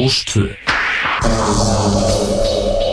Mattísson á Rástvö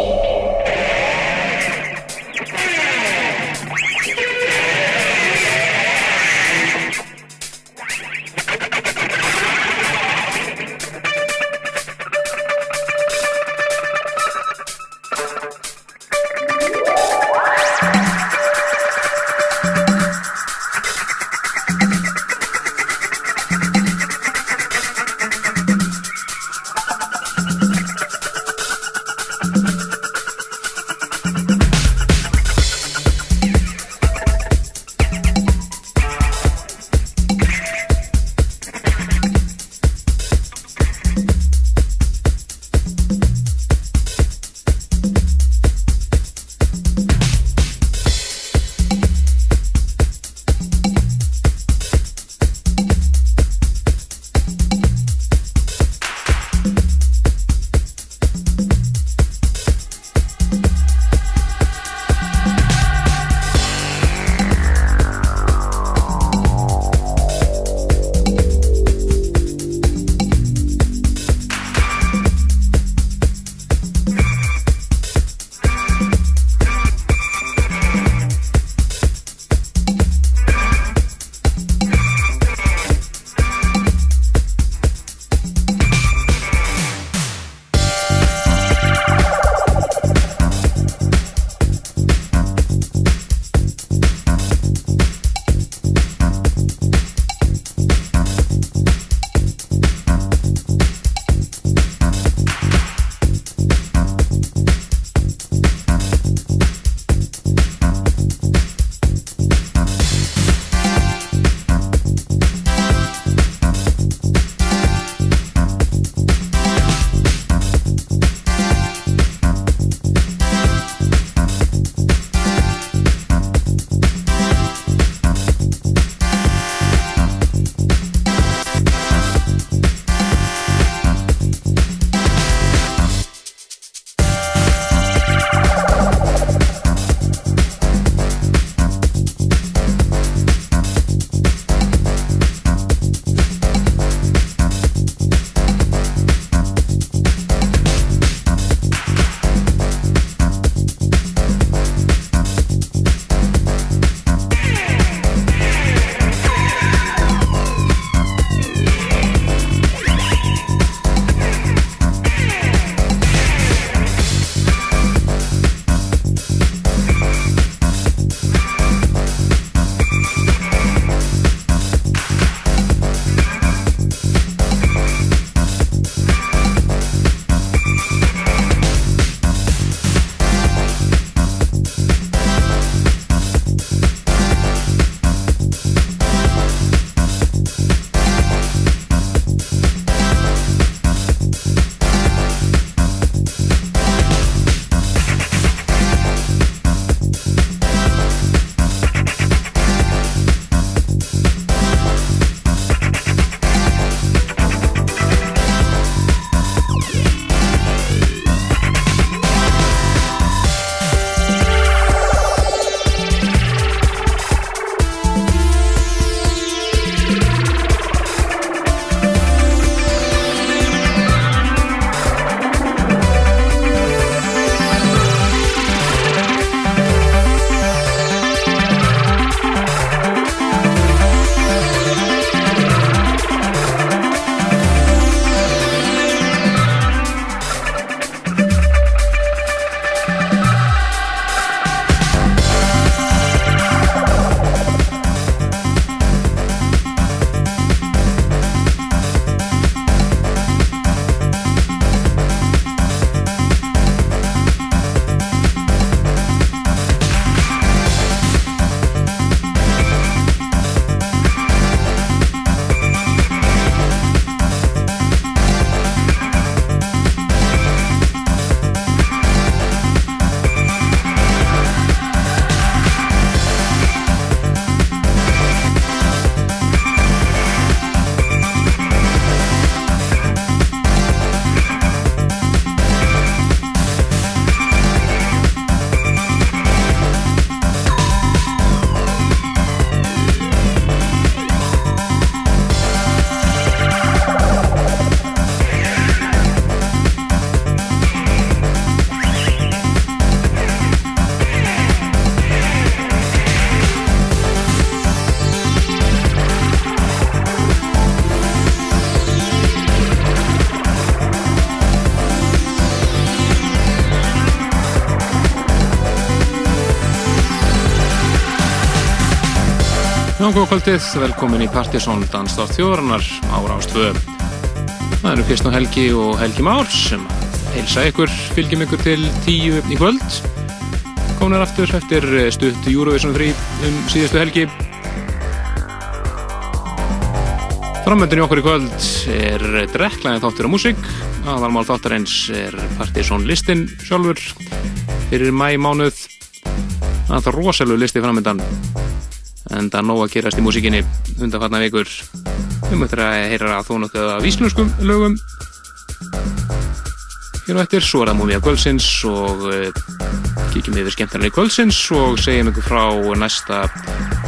Langokvöldið, velkomin í Partisón Danstátt þjóðrannar ára ástvö. Það eru Kristján Helgi og Helgi Már sem heilsa ykkur, fylgjum ykkur til tíu í kvöld. Komin aftur eftir stutt Eurovision frí um síðustu helgi. Framöndin í okkur í kvöld er drekklæðin þáttur á músík. Aðalmál þáttarins er Partisón listin sjálfur fyrir mæ mánuð. Það er rosalega listi framöndan en það er nóg að gerast í músíkinni undanfarnar vikur. Um eftir að heyra að þó nokkuð af íslenskum lögum. Hér og eftir svo er það múmið af kvöldsins og uh, kíkjum yfir skemmtarnar í kvöldsins og segjum ykkur frá næsta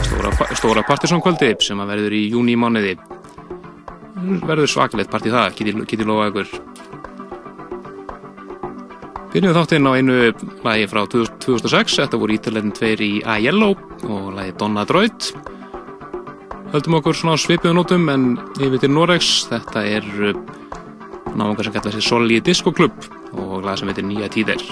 stóra, stóra partisánkvöldi sem að verður í júni í mánuði verður svakalegt partí það, getið geti lofa ykkur Byrjum við þáttinn á einu lagi frá 2006, þetta voru ítaleginn tveir í A Yellow og lagi Donna Draut. Höldum okkur svona svipiðu nótum en yfir til Noregs, þetta er náðungar sem kallar sér Solí Disco Club og lag sem heitir Nýja Tíðir.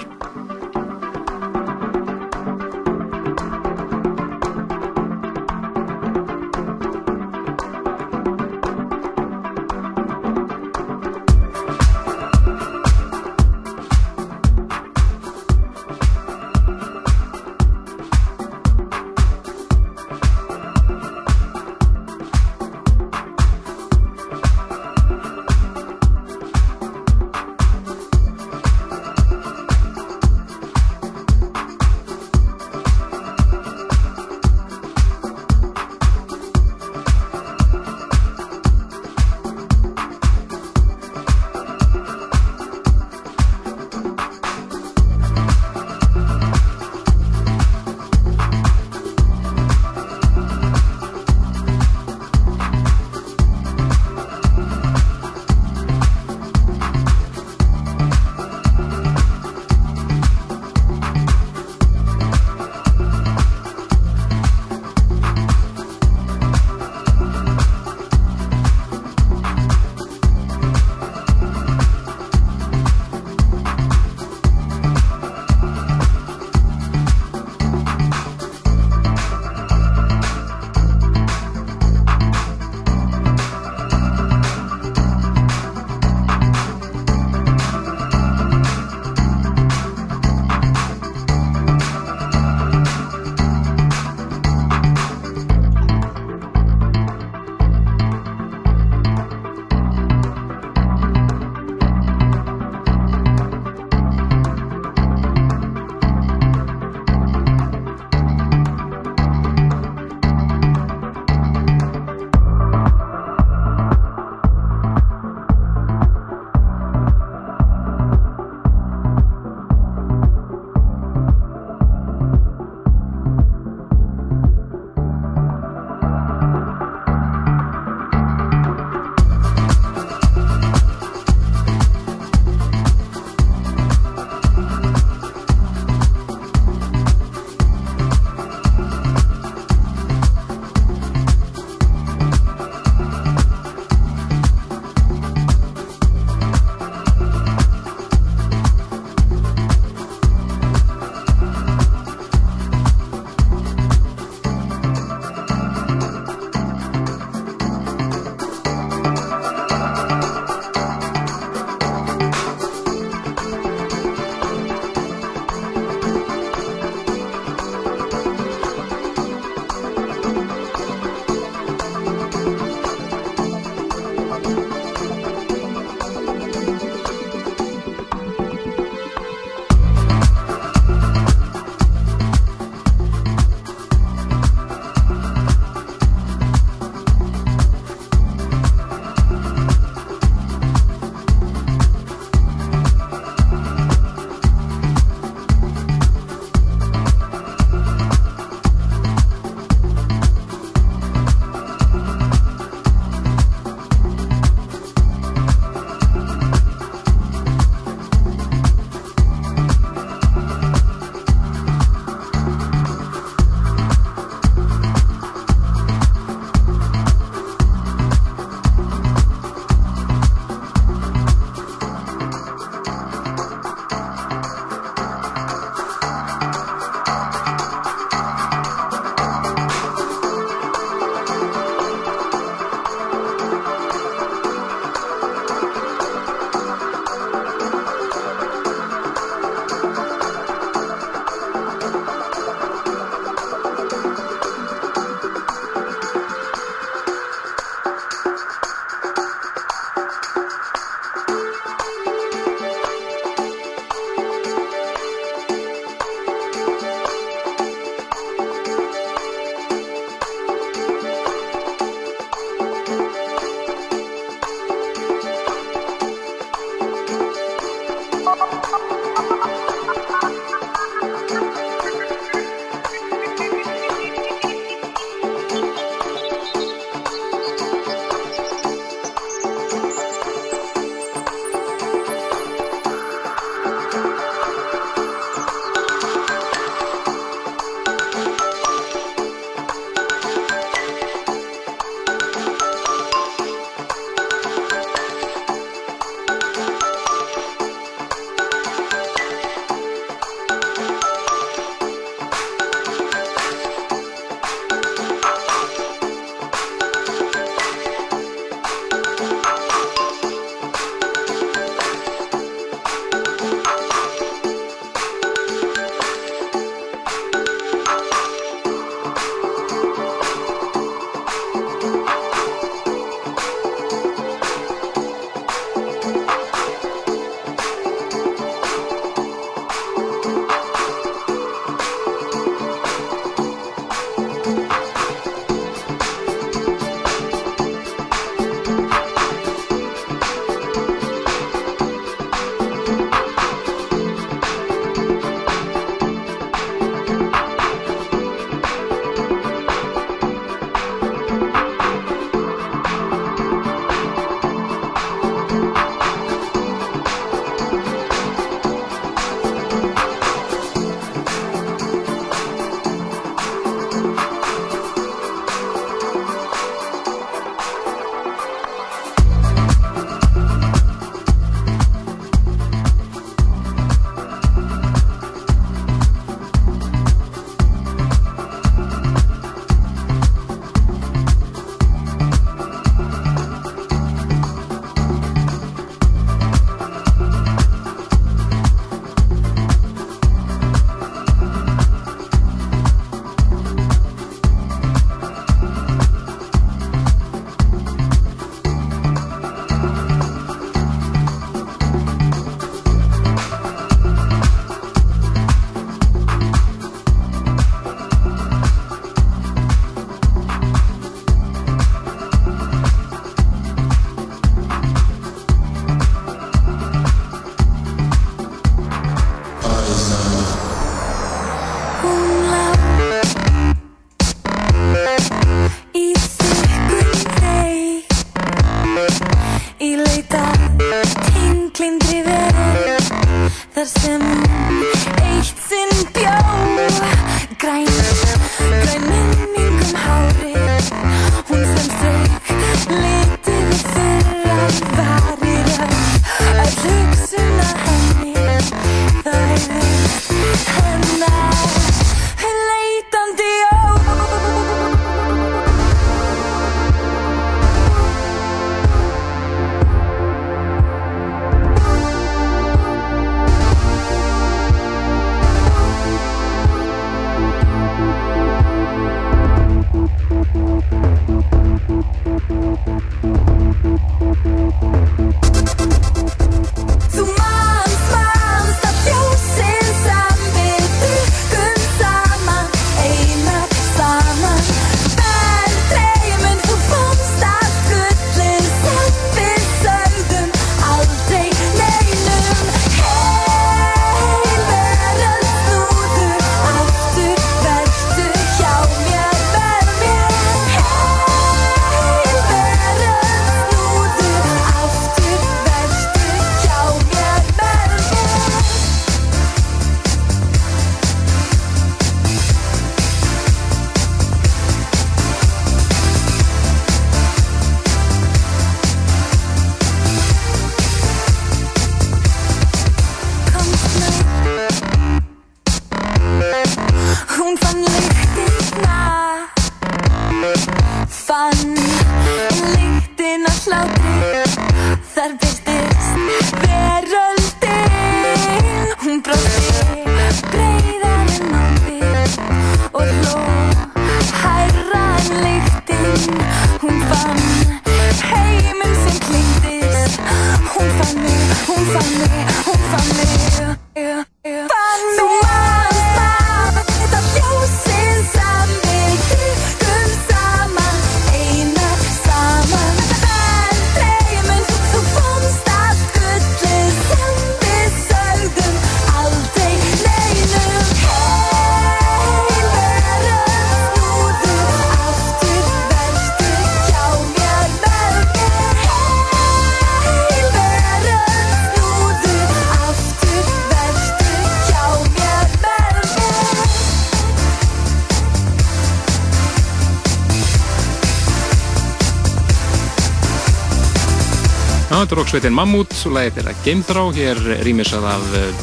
Roksveitin Mammut og lagið þeirra Geimþrá, hér rýmisað af uh,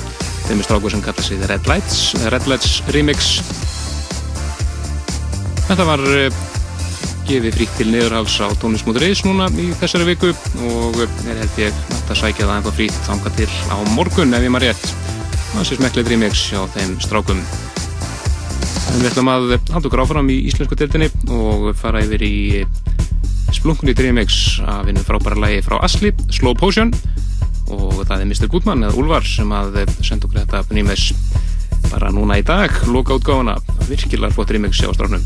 þeim stráku sem kalla sig Red Lights, eh, Red Lights Remix. Þetta var uh, gefið frítt til niðurhals á tónlismótur.is núna í þessari viku og er held ég að sækja það ennþá frítt þanga til á morgun ef ég maður rétt. Það sé smekklið remix hjá þeim strákum. Við ætlum að halda okkur áfram í íslensku deltinni og fara yfir í splunkunni remix af einu frábæra lagi frá Asli, Slow Potion og það er Mr. Goodman eða Úlfar sem að senda okkur þetta remix bara núna í dag, loka útgáfuna virkilega flott remix hjá strafnum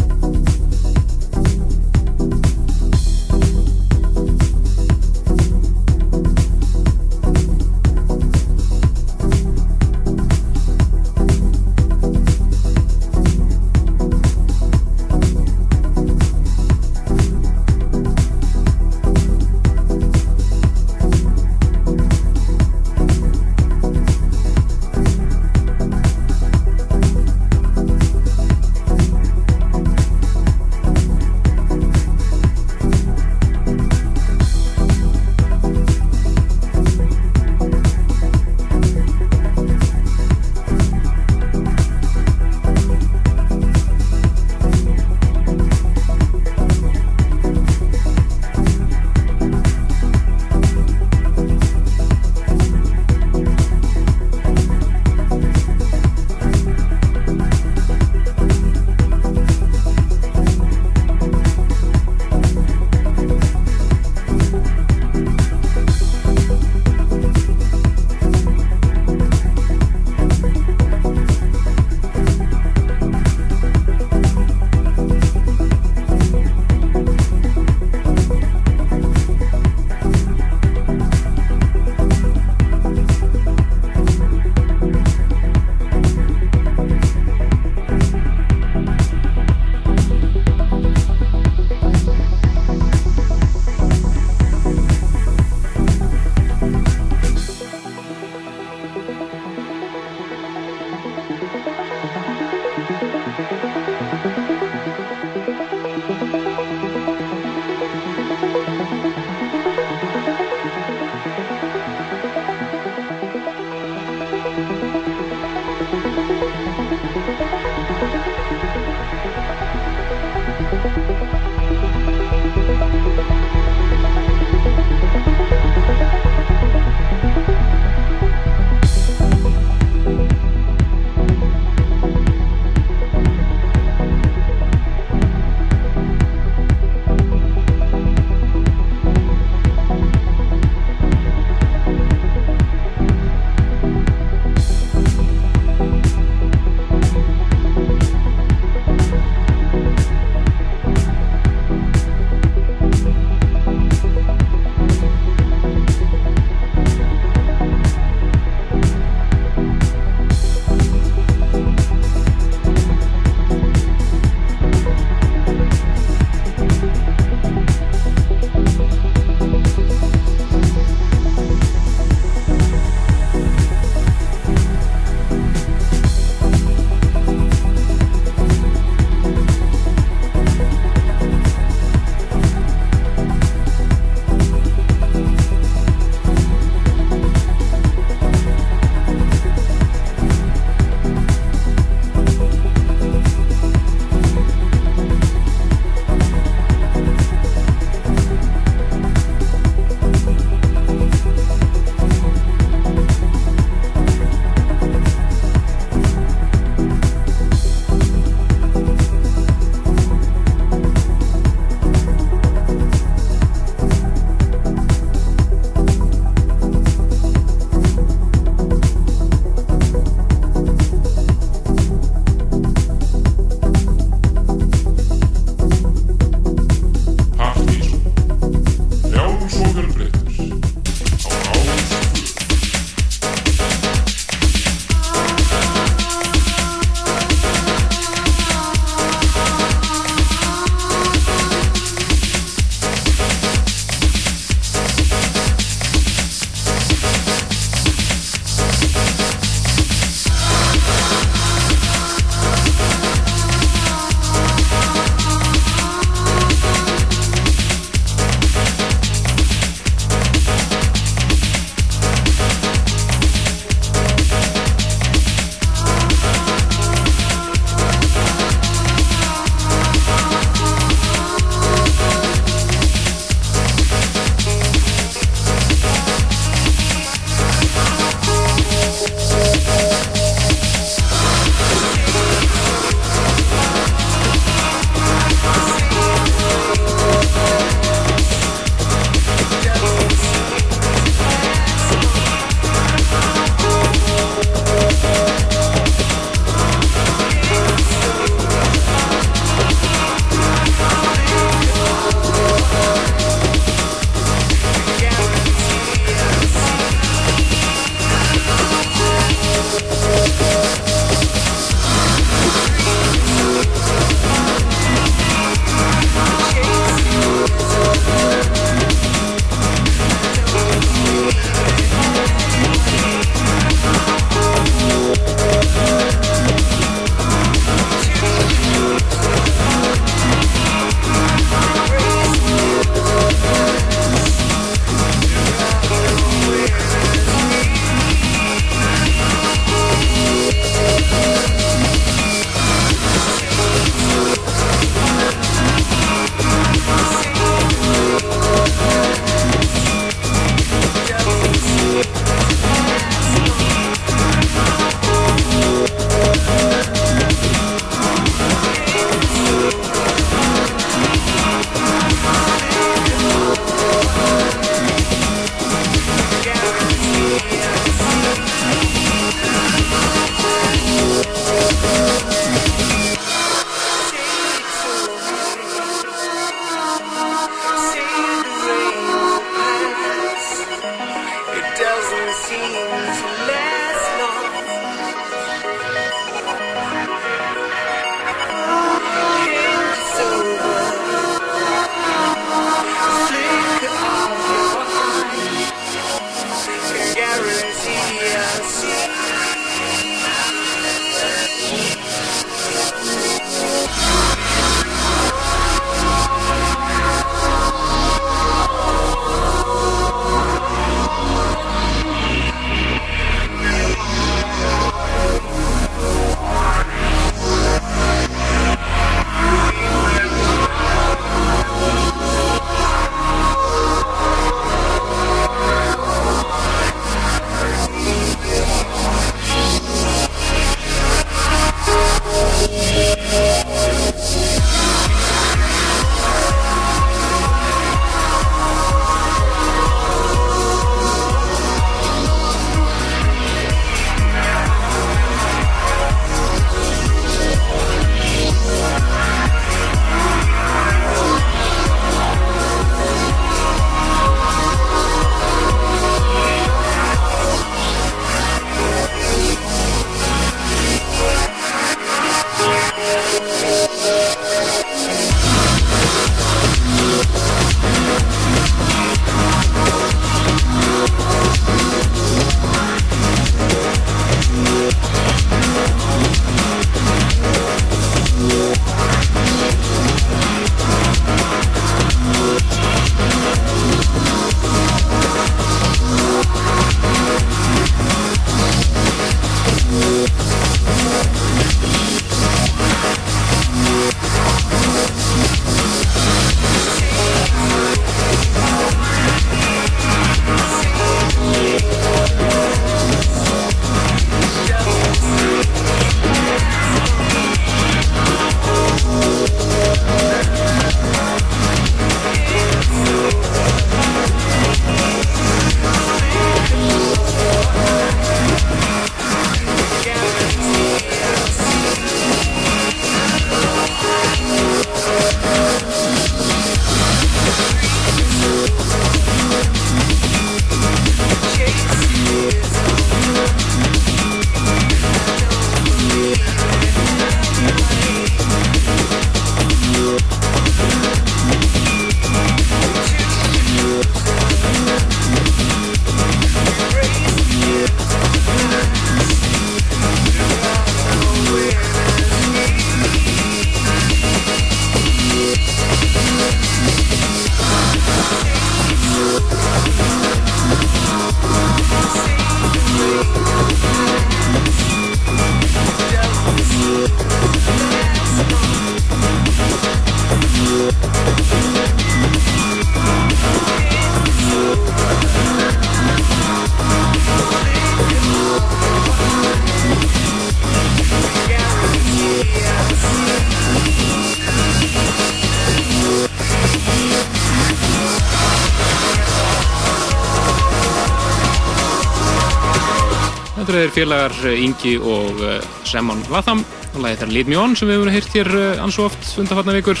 Er félagar eh, Ingi og eh, Semon Latham og lagið þar On sem við hefum hýrt hér eh, ansvo oft undanfarnar vikur.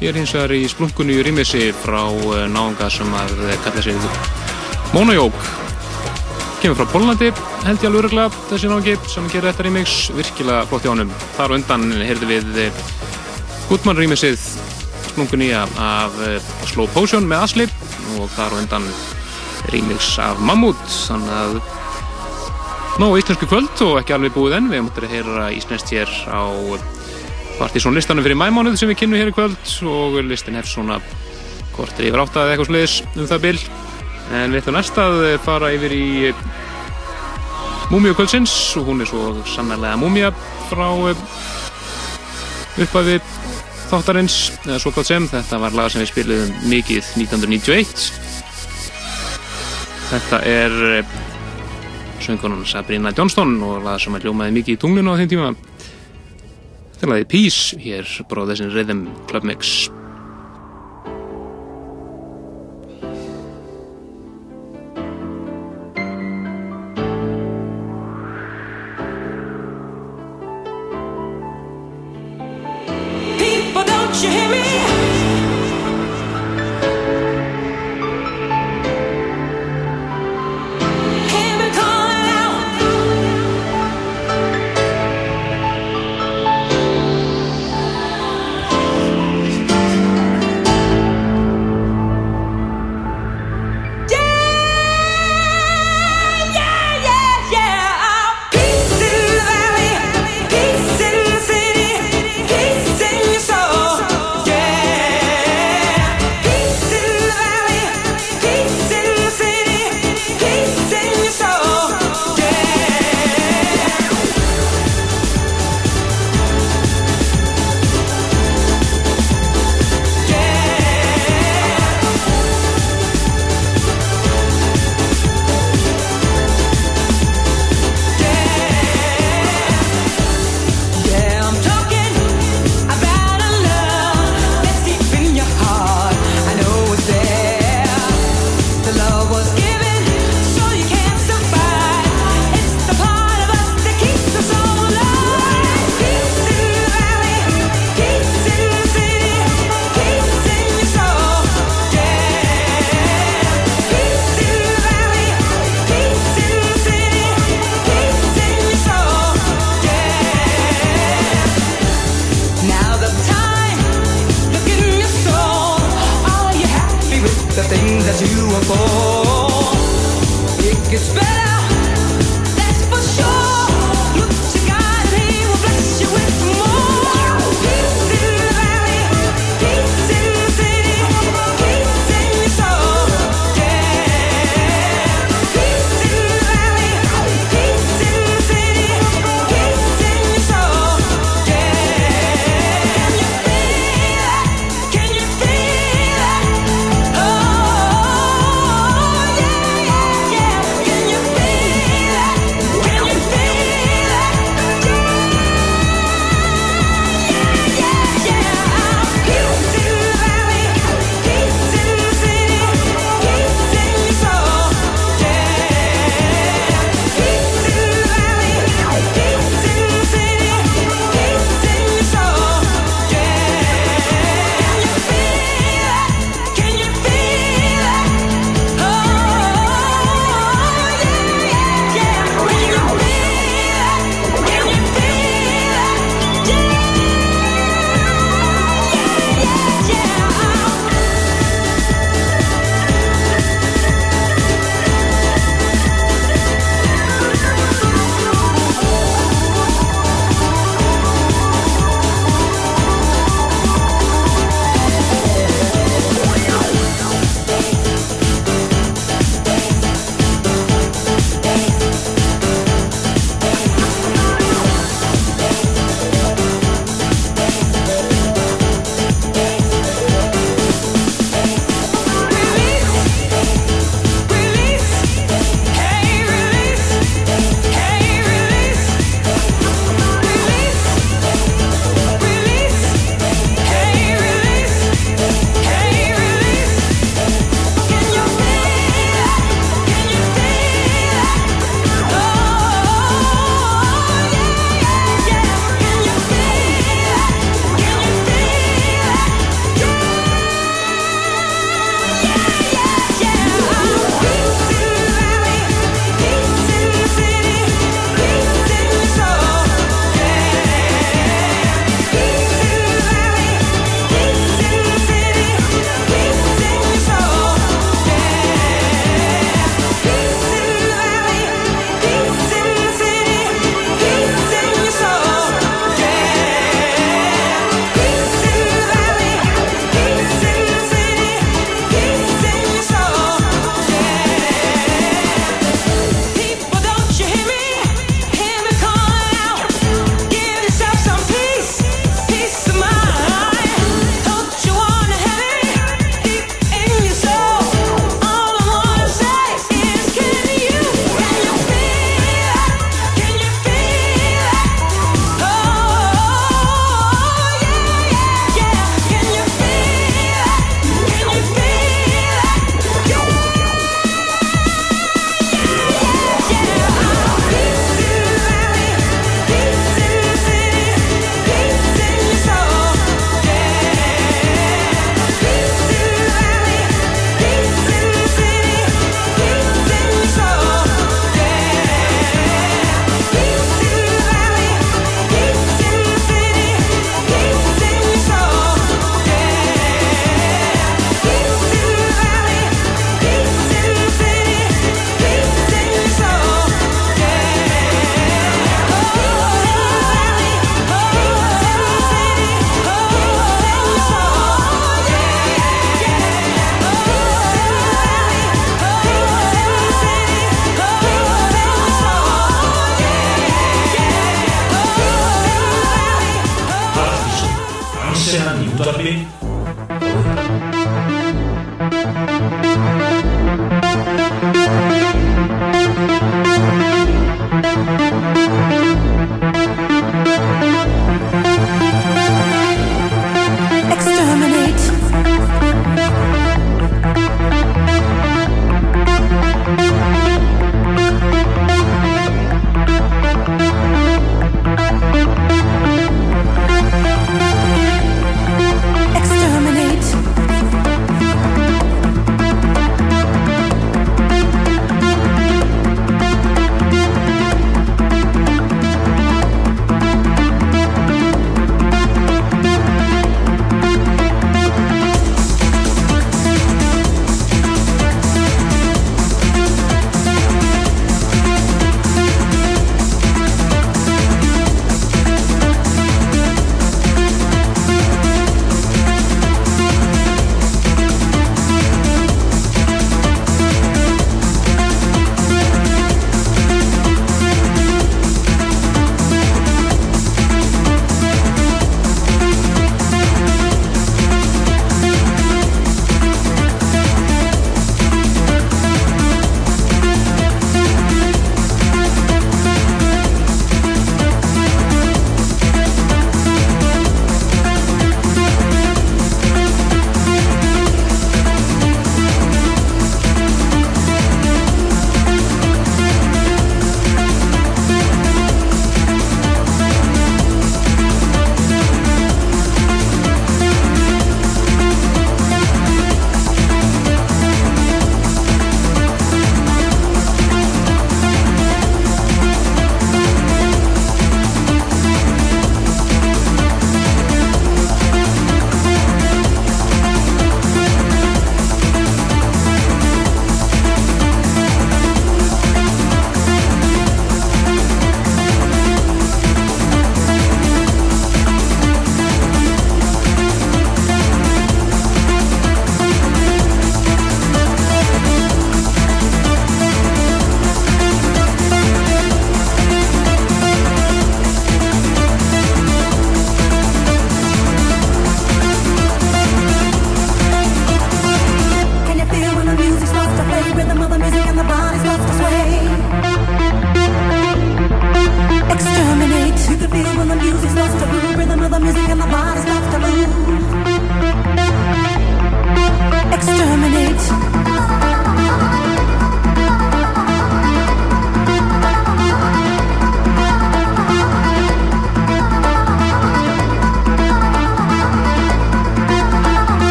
Ég er hins vegar í splunkunni í rýmissi frá náðunga sem að kalla sig Monojók. Kemur frá Pólandi, held ég alveg öruglega þessi náðungi sem gerir þetta rýmix virkilega flott í ánum. Þar undan heyrðu við Gutmann rýmissið splunkunni af Slow Potion með Asli og þar undan rýmix af Mammut. Þannig að Nó, íslensku kvöld og ekki alveg búið enn. Við múttum að heyra íslenskt hér á partysónlistanum fyrir mæmánuð sem við kynum hér í kvöld og listin hefst svona kortir yfir átt að eitthvað sliðis um það bil. En við ætlum næst að fara yfir í Múmiu kvöldsins og hún er svo sannarlega Múmia frá upphæfi þáttarins, eða svo hvað sem. Þetta var lag sem við spiliðum mikið 1991. Þetta er söngunum Sabrina Johnston og laða sem að ljómaði mikið í tunglinu á þeim tíma. Þetta laðið Peace hér bróð þessin Rhythm Club Mix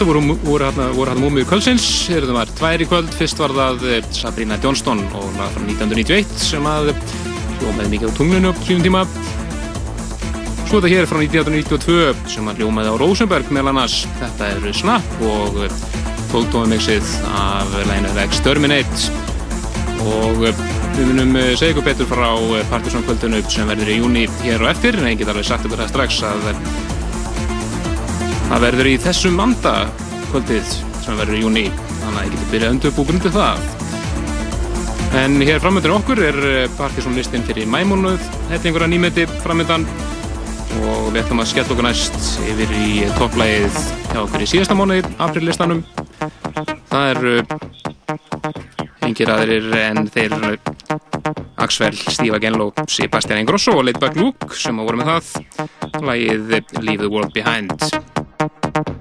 þetta voru, hérna múmið kvöldsins, það var tvær í kvöld, fyrst var það eh, Sabrina Johnston og laga frá 1991 sem að hljómaði mikið á tunglinu á sínum tíma. Svo þetta hér frá 1992 sem að hljómaði á Rosenberg meðal annars. Þetta er Snap og tóltóðumixið af læginu Exterminate og eh, við munum eh, segja ykkur betur frá Partisan kvöldinu sem verður í júni hér og eftir en ég get alveg sagt ykkur það strax að Það verður í þessum manda kvöldið sem verður í júni, þannig að ég geti byrjað undurbúkun til það. En hér framöndur okkur er eh, partysónlistin fyrir mæmónuð, þetta er einhverja nýmeti framöndan og við ætlum að skella okkur næst yfir í topplægið hjá okkur í síðasta mónuði, aprillistanum. Það er engir aðrir en þeir Axwell, Steve Agenlo, Sebastian Ingrosso og Laidback Luke sem á voru með það. Lægið Leave the World Behind. Thank you.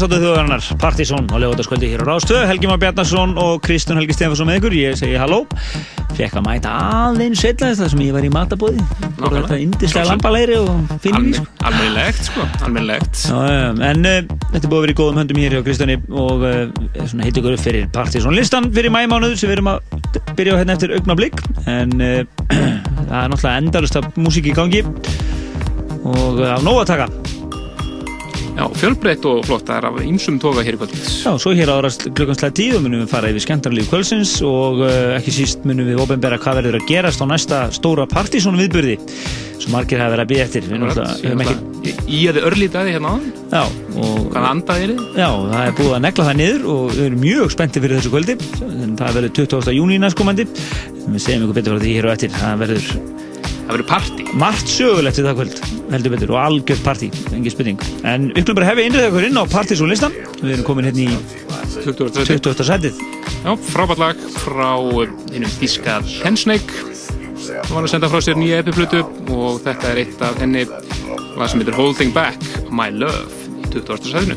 Dansáttu þjóðarinnar, Partizón á legotaskvöldi hér á Rástöð, Helgi Már Bjarnarsson og Kristun Helgi Stefansson með ykkur, ég segi halló. Fekk að mæta aðeins setlaðist þar sem ég var í matabóði og þetta indislega lambalegri og finnir sko. Almennilegt, sko, almennilegt. En uh, þetta er búið að vera í góðum höndum hér hjá Kristjáni og uh, svona heitir ykkur fyrir Partizón listan fyrir mæmánuð sem við erum að byrja á hérna eftir augnablík en uh, það er náttúrulega endalust af músík í gangi. Og af nóg að taka Já, fjölbreytt og flott, það er af ýmsum toga hér í kvöld. Já, svo hér árast klukkanslega tíu munum við fara yfir skemmtarlíf kvölsins og uh, ekki síst munum við ofinbera hvað verður að gerast á næsta stóra Partizón viðburði sem margir hafa verið að býja eftir. Við höfum ekki Í að þið örlítið hérna áðan, Já, og hvað andaði er þið? Já, það er búið að negla það niður og við erum mjög spenntið fyrir þessu kvöldi. Það verður 20. júni næstkomandi. En við segjum ykkur betur frá því hér og eftir. Það verður Það verður partí margt sögulegt við það kvöld heldur betur og algjörð partí, engin spurning en við skulum bara hefði innrið okkur inn á Partizón listan við erum komin hérna í 20. 20. sætið Já, frábært lag frá hinnum þíska Tensnake Það var að senda frá sér nýja epiplutu og þetta er eitt af henni lag sem heitir Holding Back My Love í 20. sæðinu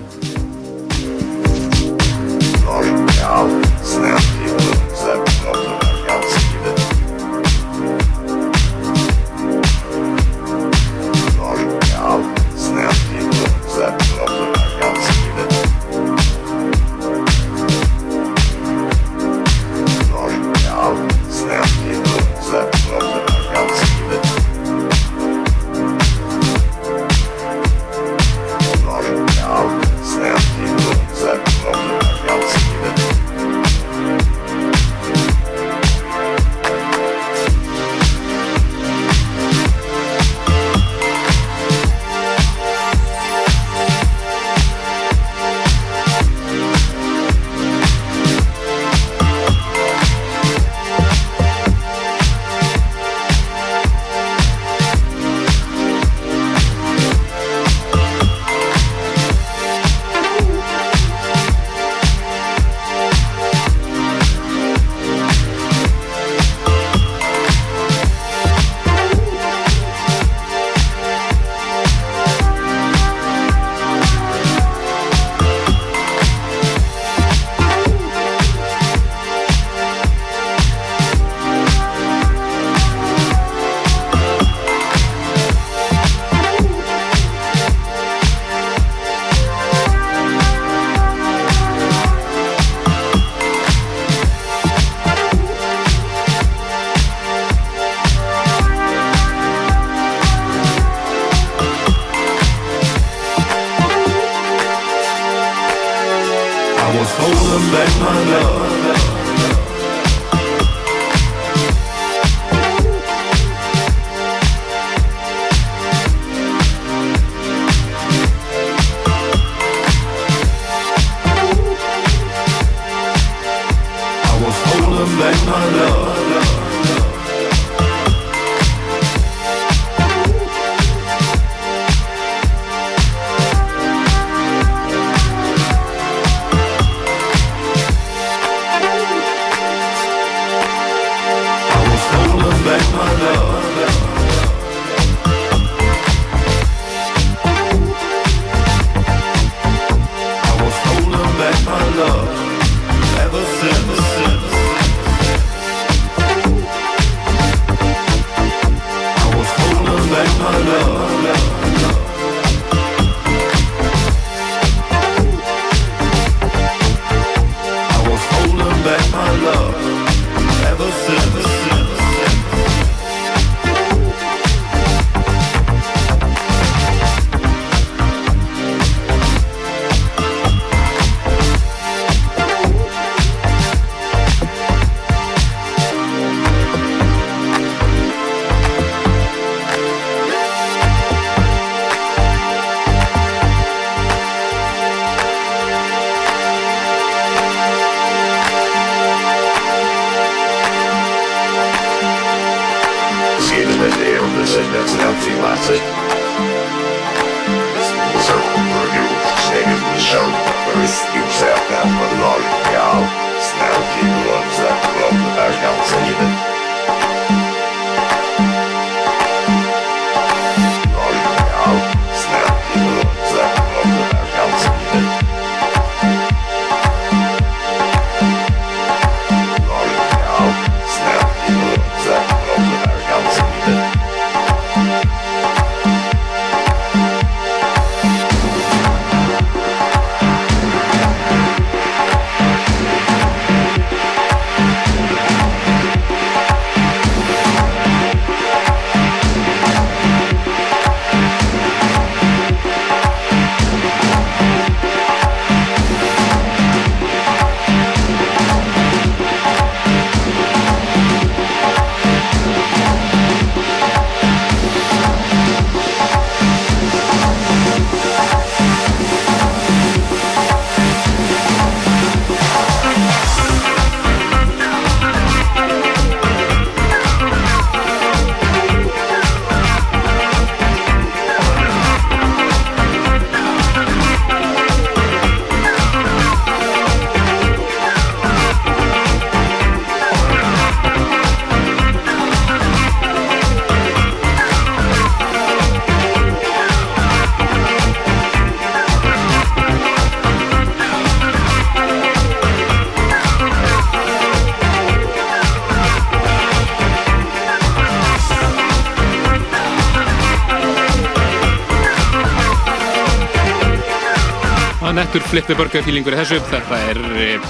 nettur flippi burger feelingur í þessu. Þetta er uh,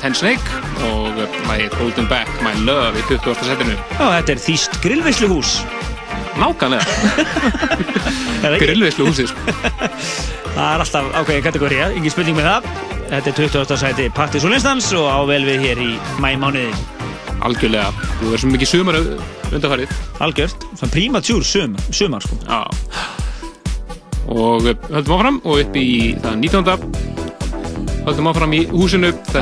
Ten Snake og lagið Holding Back My Love í 20. setinu. Já, þetta er Þýst það ekki? grillveislu húsið. Sko. Það er alltaf ákveðin kategória, ekki spurning með það. Þetta er 20. sæti Partis og Lindstans og á vel við hér í mæmánuði. Algjörlega, þú verður svo mikið sumar undarfærið. Algjört, svona prímatjúr sum, sumar sko. Og höldum áfram og upp í það 19. Höldum áfram í húsinu. Í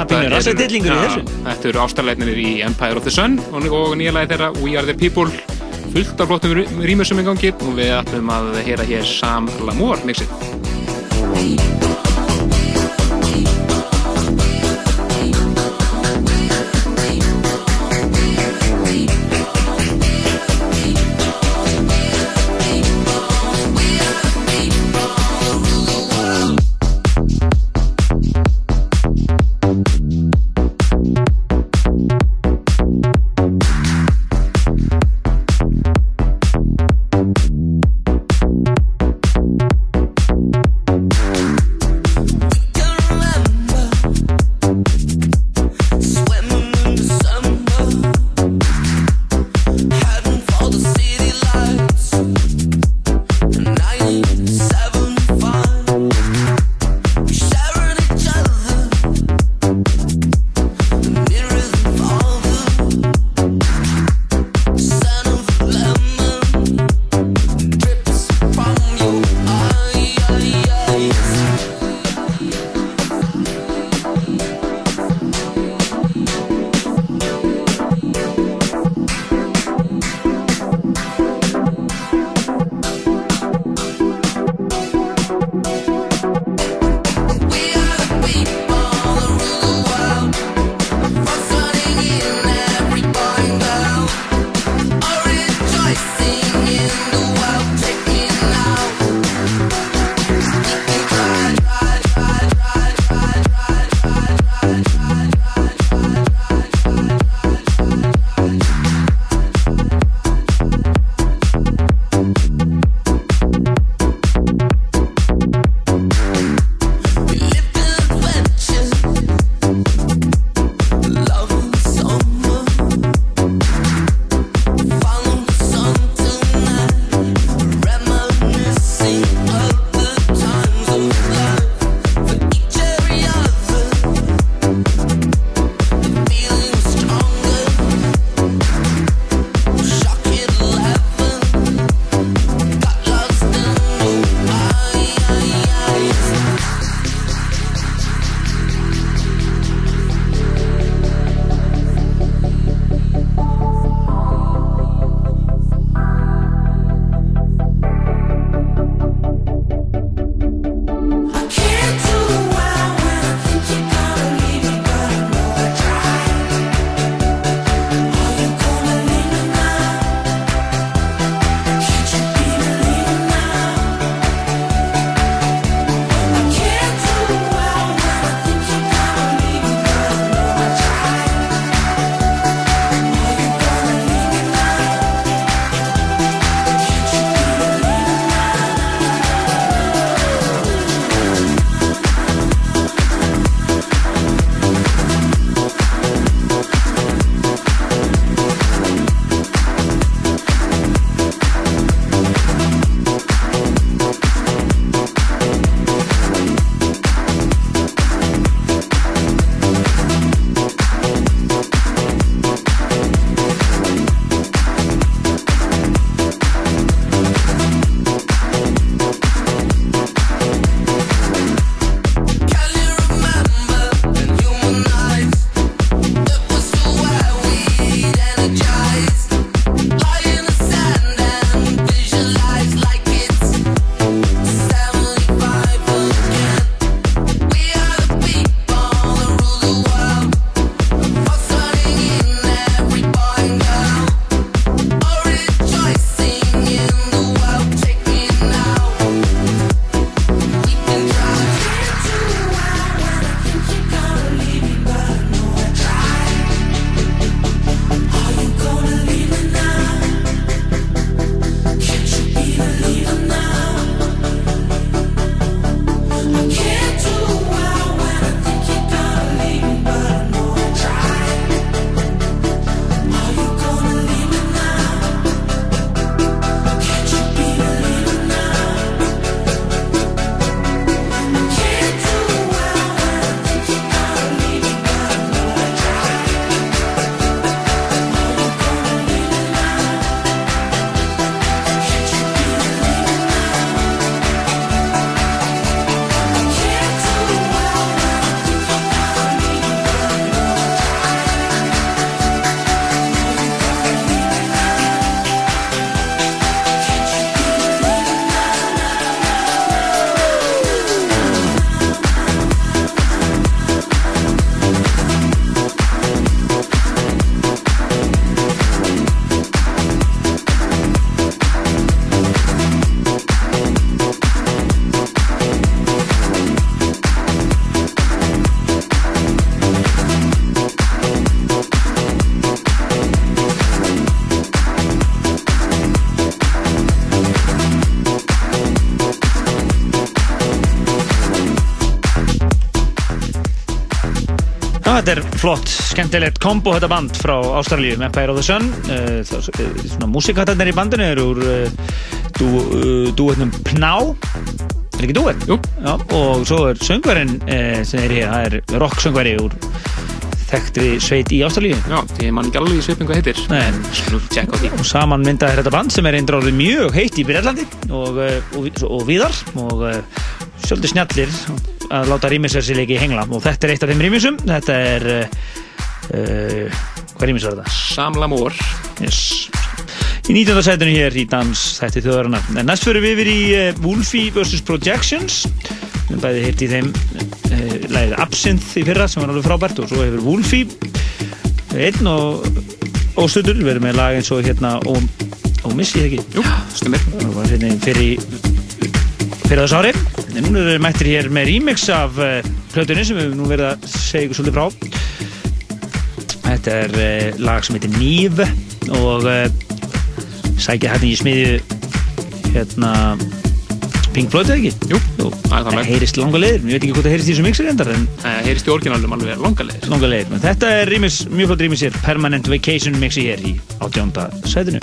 Já, þessu. Þetta eru ástarleitnir í Empire of the Sun og, og nýja lagi þeirra We Are the People. Fullt af flottum rýmur sem er í gangi og við ætlum að heyra hér Sam Lamour mixið. Þetta er flott, skemmtilegt kombo þetta band frá Ástralíu, Empire of the Sun það, uh, svona músikattarnir í bandinu eru úr uh, dúetnum Pná er ekki dúet? Jú. Já, og svo er söngverinn uh, sem er hér, það er rock söngveri úr þekktri sveit í Ástralíu Já, því mann ekki alveg svipin hvað heitir. En og saman myndaði þetta band sem er eindur orðið mjög heitt í Breitlandi og, uh, og, og viðar og svolítið snjallir að láta rýmisversileiki hengla og þetta er eitt af þeim rýmisum þetta er uh, hvað rýmis var þetta? Samla mór Yes. í 19. sætinu hér í dans þætti þjóðarinnar en næst fyrir við yfir í uh, Wolfie vs. Projections við bæði hirt í þeim uh, lagið Absinthe í fyrra sem var alveg frábært og svo hefur Wolfie einn og óstöður við erum með lag eins og hérna og, og missi ekki Jú, stumir það var hérna fyrir fyrir þess ári en núna erum við mættir hér með remix af uh, plötunni sem við nú verið að segja ykkur svolítið frá. Þetta er uh, lag sem heitir Nýv og uh, sækja hérna í smiðju hérna Pink Floyd eða ekki? Jú, Jú, er það heyrist langa leiðir, ég veit ekki hvort það heyrist í þessu mixer endar en Það heyrist í orginálum alveg langa leiðir. Langa leiðir, en þetta er rýmis, mjög flott rýmis hér. Permanent Vacation mixi hér í átjónda sætinu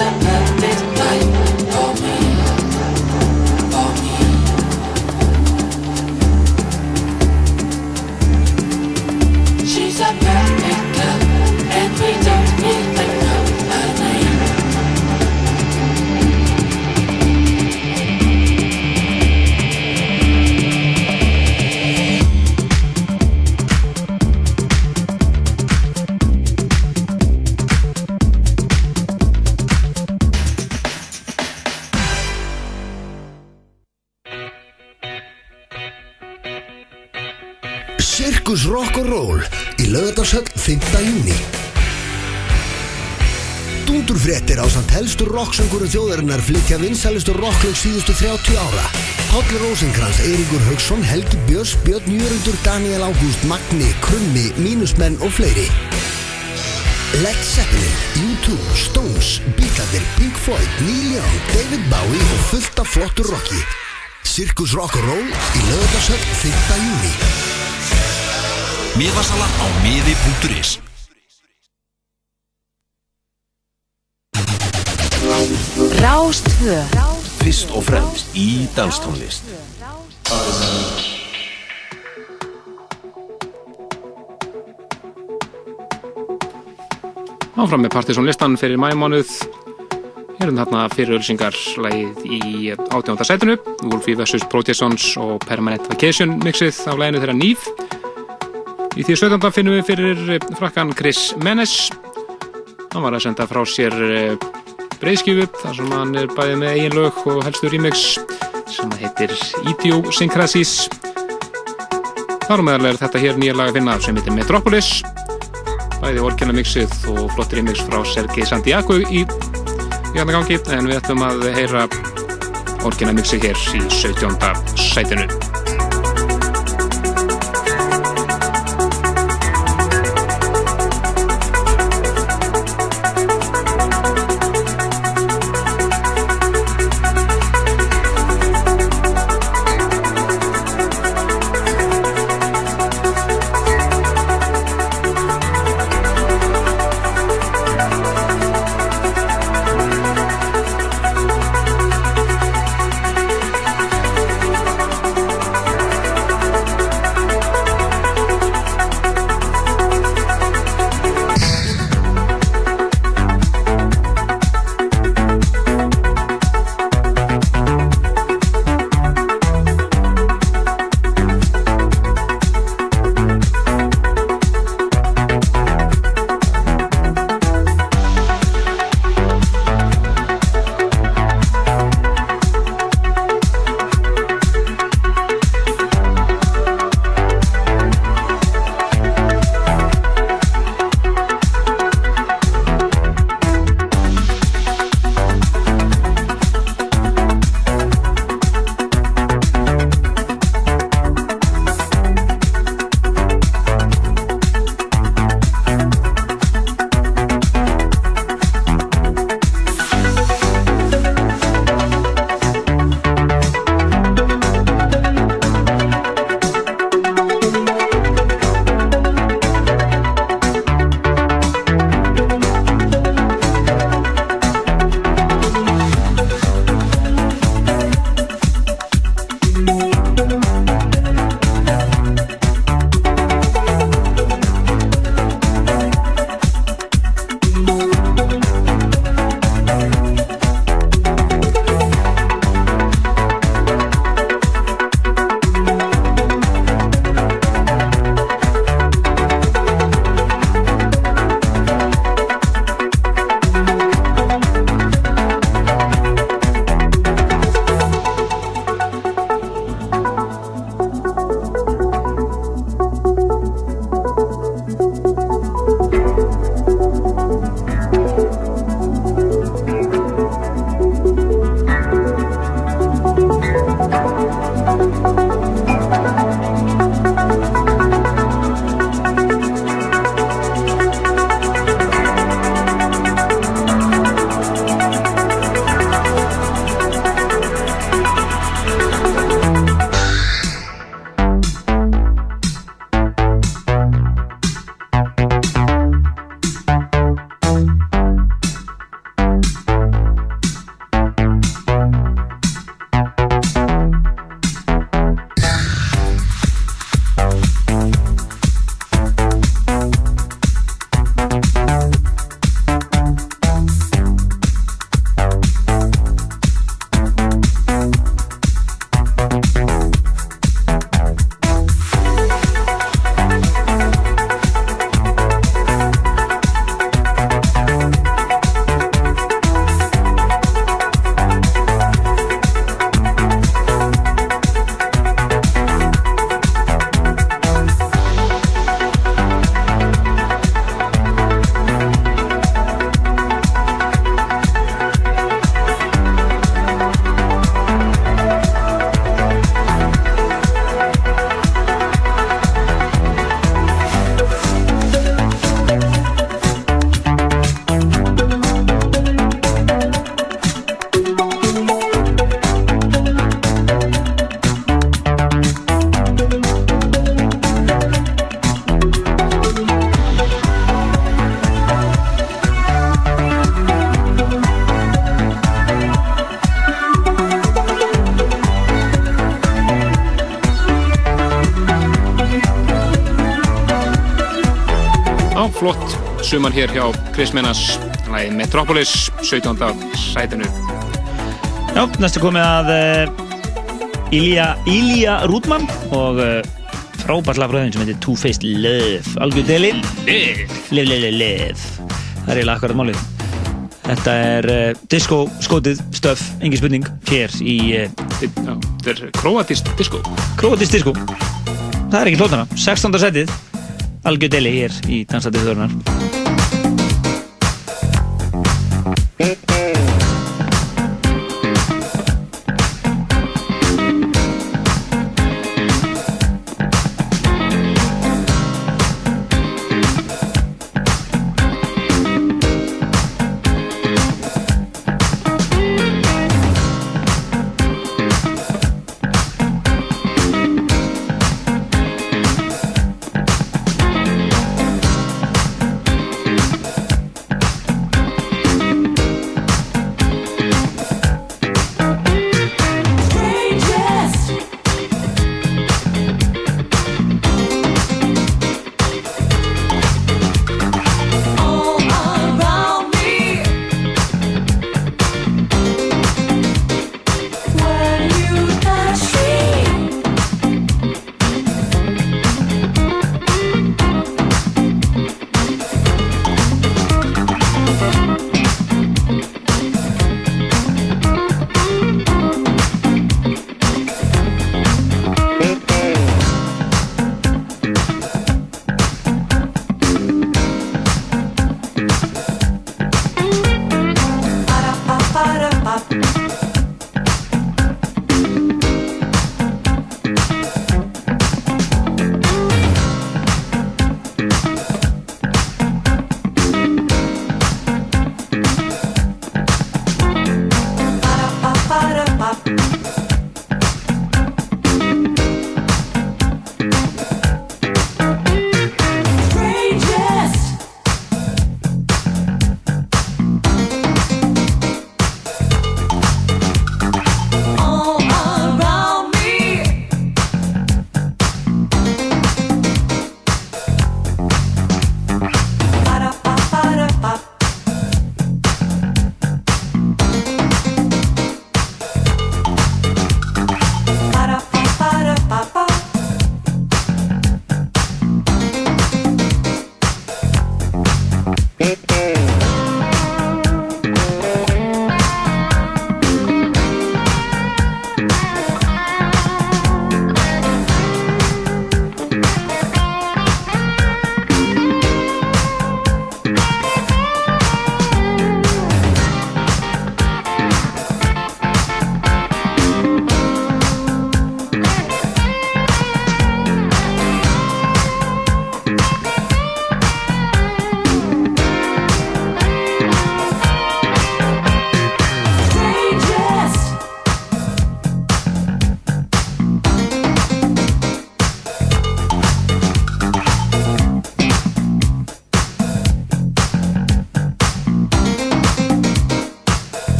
something samt helstu rocksöngurum þjóðarinnar flytja vinsælustu rocklög síðustu 30 ára. Páll Rósenkrans, Eiríkur Haugsson, Helgi Björns, Björn Jörundur, Daniel Ágúst, Magni, Krummi, Mínusmenn og fleiri. Led Zeppelin, U2, Stones, Beatles, Pink Floyd, Neil Young, David Bowie og fullt af flottur rocki. Sirkus Rock'n'Roll í lögadagsöll 5. júni. Miðasala á miði.is Rástvö Fyrst og fremst í danstónlist. Áfram með Partiðsson listan fyrir mæmánuð Erum þarna fyrir ölsingar lagið í átjónda sætinu. Wolfie vs. Protestons og Permanent Vacation mixið af laginu þeirra Nýf Í því 17. finnum við fyrir frakkan Chris Menes. Hann var að senda frá sér breyðskjöfu þar sem hann er bæðið með eigin lög og helstu remix sem heitir Idiosynkrasis Þar meðal er þetta hér nýja lag að finna sem heitir Metropolis bæði orkjana mixið og flott remix frá Sergei Santiago í hérna gangi en við ætlum að heyra orkjana mixið hér í 17. sætinu sumar hér hjá Chris Menas lagið Metropolis, 17. sætinu. Já, næstu komið að uh, Ilja, Ilja Rúdmann og uh, frábært lagfröðin sem heitir Two Faced Love. Algjör deli. Liv Liv, liv, liv, Það er eiginlega akkurat málið. Þetta er uh, disco skotið stöf, engin spurning hér í þetta er kroatist disco. Kroatist disco. Það er ekki hlótana, 16. setið algjör deli hér í Dansatið þörnar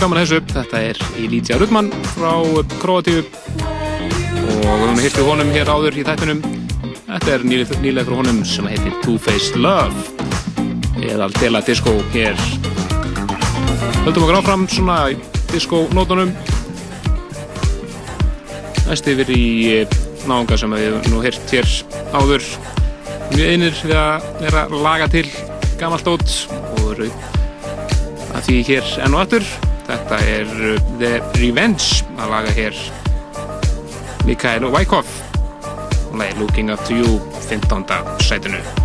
gaman að þessu. Þetta er Elítia Rudman frá Kroatíu og við höfum hirtið honum hér áður í þættinum. Þetta er nýlega, frá honum sem heitir Two Faced Love eða Aldela Disco hér. Höldum okkur áfram svona í disco-nótunum. Næst yfir í náunga sem við höfum nú hýrt hér áður mjög einir við að vera laga til gamalt dót og að því hér enn og aftur þetta er uh, The Revenge að laga hér Mikael Wyckoff og lagi Looking Up To You 15. sætinu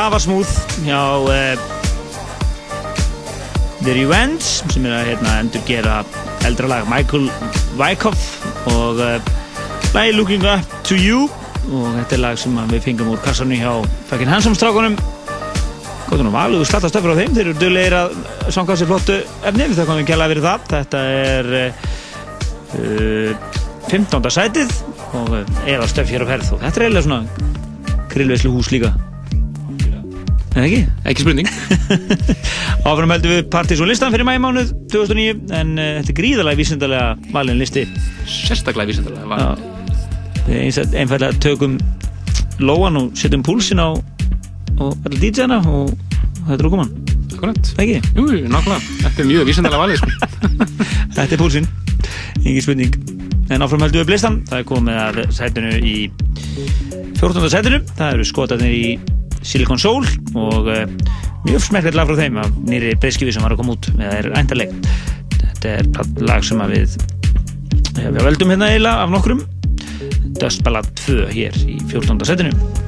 Þetta er afarsmúð hjá uh, The Revenge sem er að hérna, endur gera eldra lag Michael Wyckoff og uh, lagi Looking Up To You. Og þetta er lag sem við fengum úr kassanum hjá Fucking Handsome strákunum. Góðan og valuðu slatta stöfur á þeim þeir eru duglegir að sanga sér flottu efni við þakkum við kjærlega fyrir það. Þetta er uh, 15. sætið og að stöf hér á ferð og þetta er eiginlega svona grillveislu hús líka En ekki? Ekki spurning. Áfram heldum við Partizón listan fyrir mæmánuð 2009 en uh, þetta er gríðalega vísindalega valin listi. Sérstaklega vísindalega valin. Við eins að einfallega tökum lóan og setjum púlsin á, allir DJ-na og þetta er okkur mann. Akkurat. Ekki? Jú, nákvæmlega. Þetta er mjög vísindalega valið, sko. þetta er púlsin. Ingen spurning. En áfram heldum við listan. Það er komið að sætinu í 14. sætinu. Það eru skotarnir í Silicon Soul og uh, mjög smekklega lag frá þeim af nýri breyskifi sem var að koma út. Eða er ændarleg þetta er lag sem að við ja, við veldum hérna eiginlega af nokkrum. Dust Ballad 2 hér í 14. setinu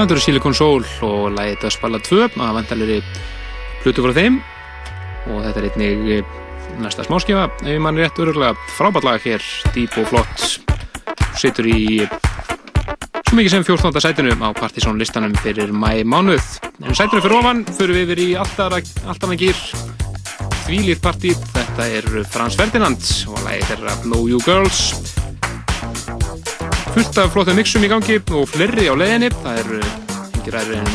Það eru Silicon Soul og Dust Ballad 2 og það vantalegri hlutu frá þeim. Og þetta er einnig eh, næsta smáskifa ef mann rétt öruglega frábært lag hér dýp og flott. Situr í svo mikið sem 14. sætinu á Partizón listanum fyrir mæ mánuð. En sætinu fyrir ofan fyrir við yfir í alltaf að gýr þvílýrt partí. Þetta er Frans Ferdinand og lagið þeirra Know You Girls fullt af flottum mixum í gangi og fleiri á leiðinni. Það eru yngir aðri en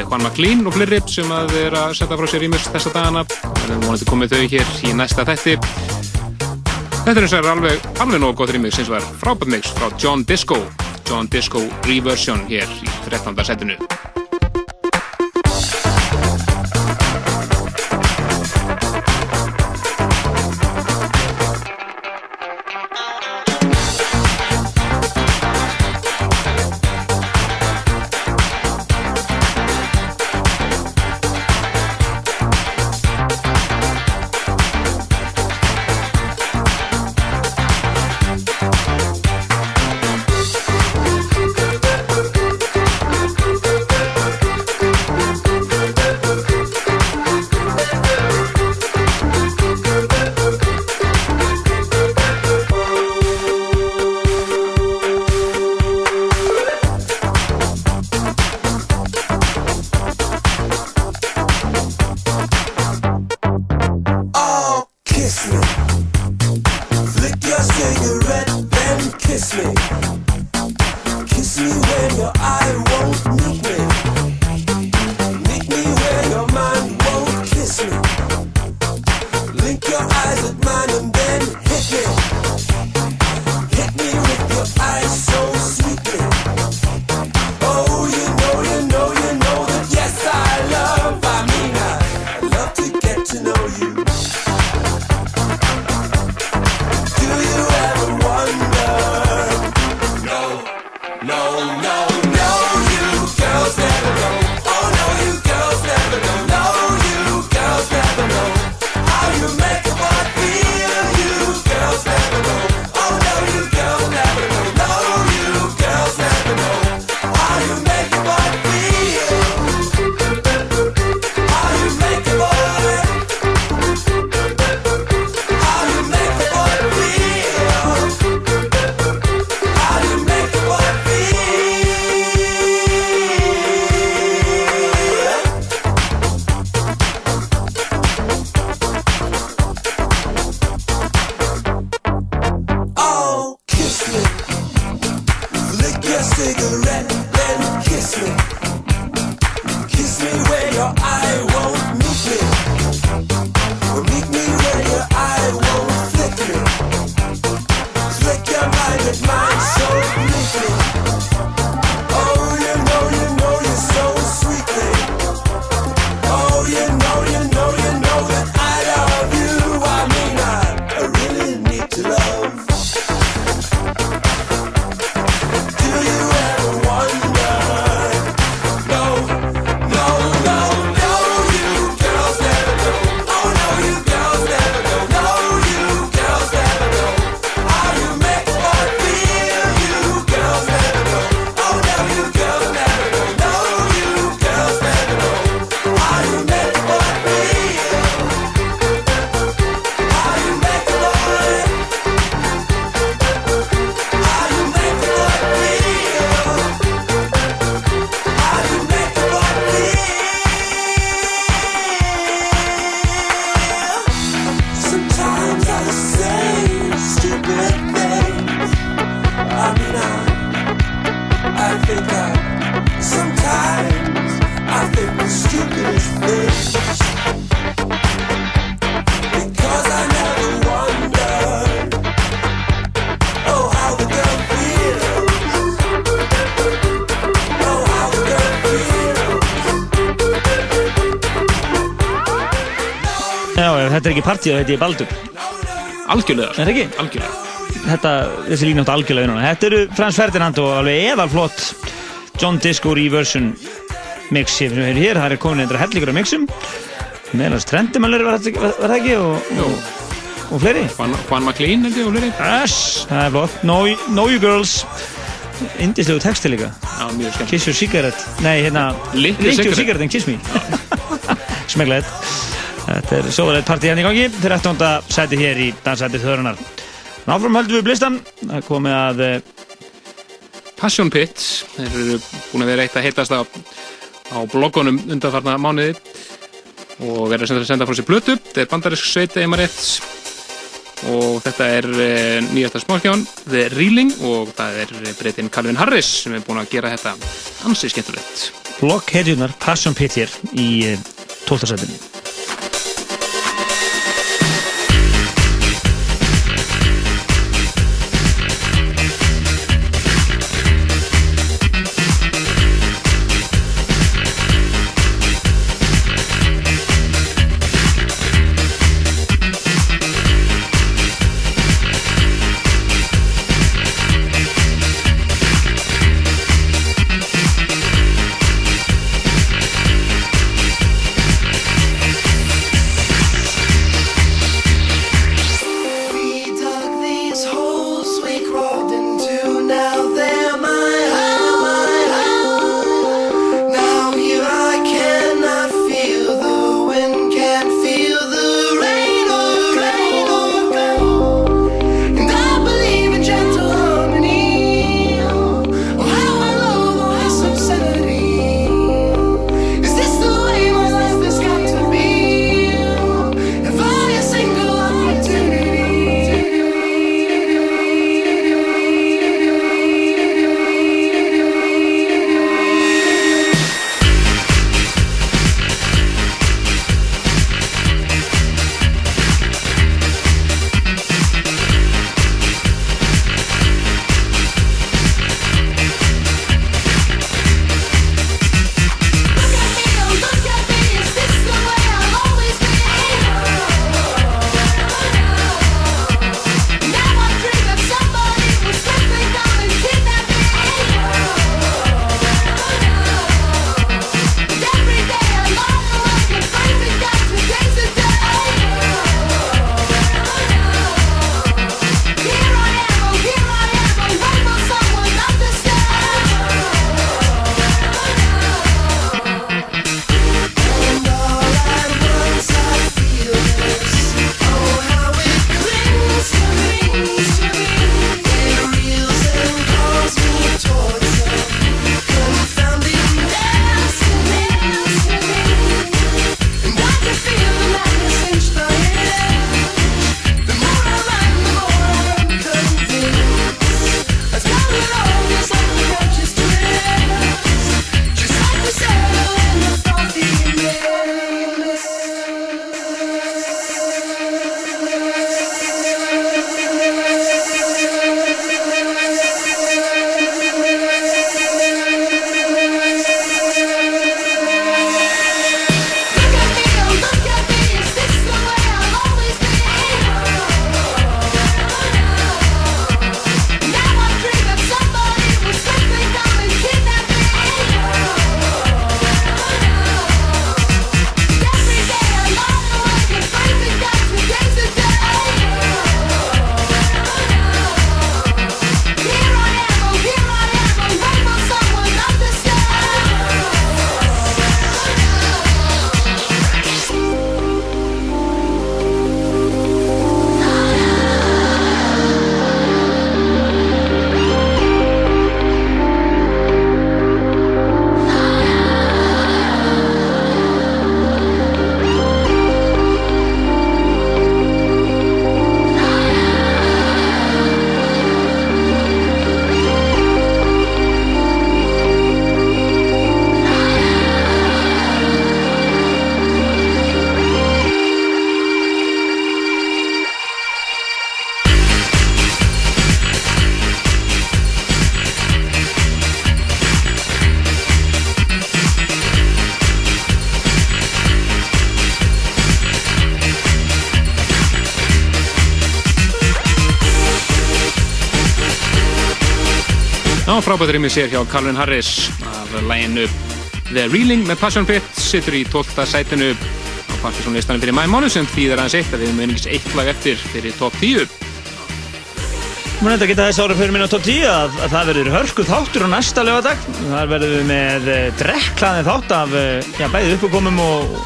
Juan McLean og fleiri sem að er að setja frá sér rýmurs þessa dagana. Og við vonandi komið þau hér í næsta þætti. Þetta er eins og er alveg alveg nógu gott rýmurs eins og er frábært mix frá John Disco. John Disco Reversion hér í 13. setinu Flick your cigarette, then kiss me. Kiss me when your eye won't partíu, þetta er Baldur. algjörlega, Er það ekki? algjörlega Þetta, þessi lína átt algjörlega unnuna. Þetta eru Frans Ferdinand og alveg eðalflott John Disco Reversion mix sem við höfum hér. Það er komin eitthvað hellingur af mixum. Meðalans Trendimöller var það ekki og, og, og fleiri. Juan, Juan McLean held ég og fleiri Yes, það er flott. Know, know you girls. indislegu texti líka Já, mjög skemmt. Kiss your cigarette Nei, hérna Lick your cigarette. and kiss me Smeglega Þetta er sóðalegt partí hérna í gangi. 13. sæti hér í dansæti þörunar Náfram höldum við blistan. Það komið að eh, Passion Pit þeir eru búin að vera eitt að heitast á, á bloggunum undanfarna mánuði og verður sem að senda frá sér blötu þetta er bandarisk sveiti eða rétt og þetta er e, nýjasta smáskján The Reeling og það er breytin Calvin Harris sem er búin að gera þetta ansi skemmtilegt. Blokkhetjunar Passion Pit hér í eh, 12. sætinu frábært rými sér hjá Calvin Harris af læginu The Reeling með Passion Pit sittur í 12. sætinu á partysónlistanum fyrir mæmánu sem þýðir aðeins eitt að við munum ekki eitt lag eftir fyrir top 10 Mér nefndi að geta þess árið fyrir minna top 10 að, að það verður hörku þáttur á næsta lögadag. Þar verðum við með uh, drekklaðin þátt af uh, já, bæði uppákomum og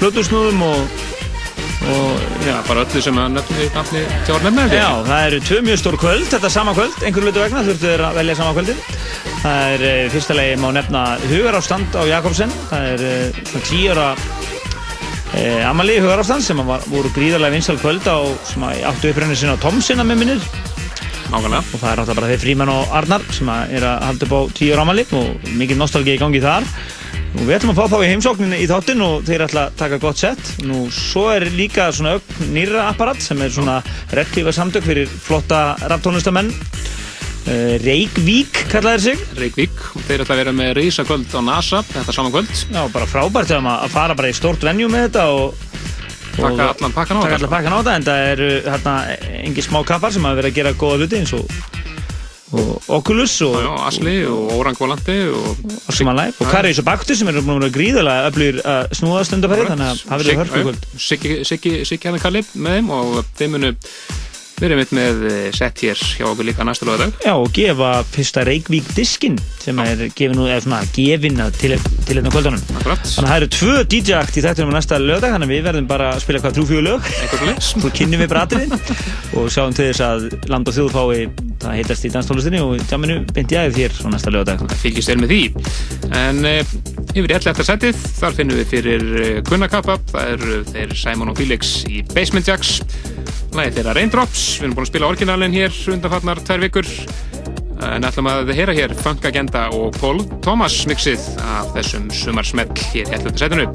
plötusnúðum og, og Já, bara öllu sem að nöfni, nafni tjór nefna Já, það eru tvö mjög stór kvöld, þetta sama kvöld, einhverju hlutu vegna, þurftu þeir að velja sama kvöldin. Það er uh, fyrsta lagi má nefna Hugarástand á Jakobsen, það er uh, svona tíara uh, Amalí Hugarástand sem var, voru gríðarlega vinsal kvöld á, sem áttu upprennið sinna á Tomsina með minnir. Nákvæmlega. og það er náttúrulega bara þeir Fríman og Arnar sem er að halda upp á tíu rámali og mikið nostalgi í gangi þar. Og við ætlum að fá þá í heimsókninni í þáttinn og þeir ætla að taka gott sett nú svo er líka svona ögn nýra apparat sem er svona reklífa samtök fyrir flotta rapptónlistamenn uh, Reykvík kallaði þeir sig Reykvík. Þeir ætla að vera með reysa kvöld á NASA, þetta saman kvöld. Já, bara frábært þegar maður að fara bara í stórt venjú með þetta og Taka allan pakkan á taka þetta. allan pakkan á þetta en það eru hérna engi smá kappar sem hafa verið að gera góða hluti eins og, og Oculus og, Já, Asli og Orang Volandi og... og að læp og Karius og Baktus sem eru búin að vera gríðarlega öflugir að snúða stundafæri þannig að það verður hörku kvöld Siggi, hann Kalli með þeim og þeim munu verið mitt með eh, sett hér hjá okkur líka næstu lögadag. Já, og gefa fyrsta Reykvík diskinn sem er gefin út, eða svona gefin að til, til hérna kvöldunum. Akkurat. Þannig að það eru tvö DJ-akt í þættunum á næsta lögdag, þannig að við verðum bara að spila hvað trúfjögur lög. Eitthvað leys. Svo kynnum við bratirinn og sjáum til þess að land og þjóð fái það heitast í danstólustinni og tjáminu beint ég þér á næsta lögdag. fylgist vel með því en e, yfir í 11. setið þar finnum við erum búin að spila orginalin hér undanfarnar tvær vikur. En ætlum að heyra hér Funk Agenda og Paul Thomas mixið af þessum sumarsmell hér í 11. setinu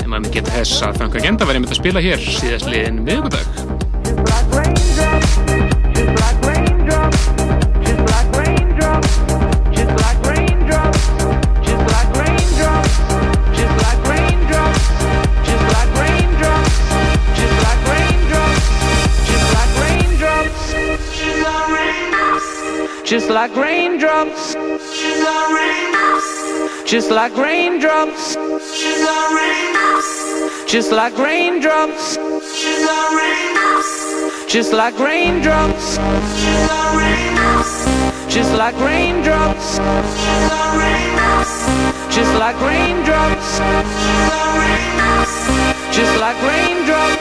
en maður geta þess að Funk Agenda var einmitt að spila hér síðast liðin miðugudag Just like raindrops. Just like raindrops. Just like raindrops. Just like raindrops. Just like raindrops. Just like raindrops. Just like raindrops.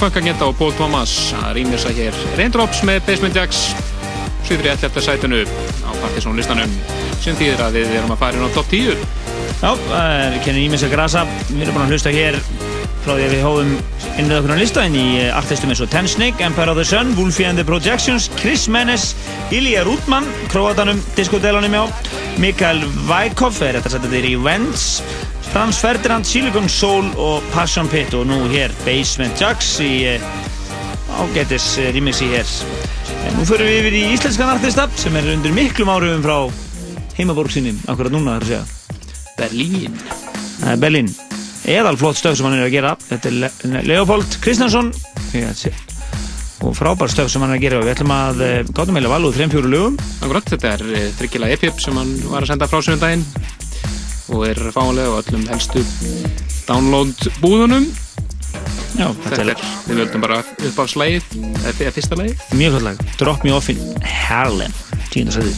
Funkagenta og Paul Thomas. Að rýmir sér hér. Raindrops með Basement Jacks. Sýður í 11. sætinu á Partiðsson listanum. Sem þýðir að við erum að fara inn á top 10 Já, uh, við kennum ímins að grasa. Við erum búin að hlusta hér frá því að við hóðum innrið okkur á listan í uh, artistum eins og Ten Snake, Empire of the Sun, Wolfie and the Projections, Chris Menes, Ilja Rútmann, Kroatanum, Diskodelanum já, Mikael Vajkov, er þetta setja þeir í Vents, Frans Ferdinand, Silicon Soul og Passion Pit og nú hér Basement Jacks í uh, ágætis uh, remixi hér. En nú förum við yfir í íslenskan artista sem er undir miklum áhrifum frá heimaborg sinni, akkurat núna þar að segja. Berlín. Það er Berlín. Eðal flott stöf sem hann er að gera. Þetta er Le Leopold Kristjánsson. Og frábær stöf sem hann er að gera. Og við ætlum að eh, gátum meila val úr 3-4 lögum. Akkurat, þetta er uh, þryggila EPIP sem hann var að senda frá sig um daginn og er fáanlega á öllum helstu download búðunum Já, þetta er, við völdum bara upp á slægið eða fyrsta lagið. Mjög gott lag. Drop Me Off in Harlem tíundasæði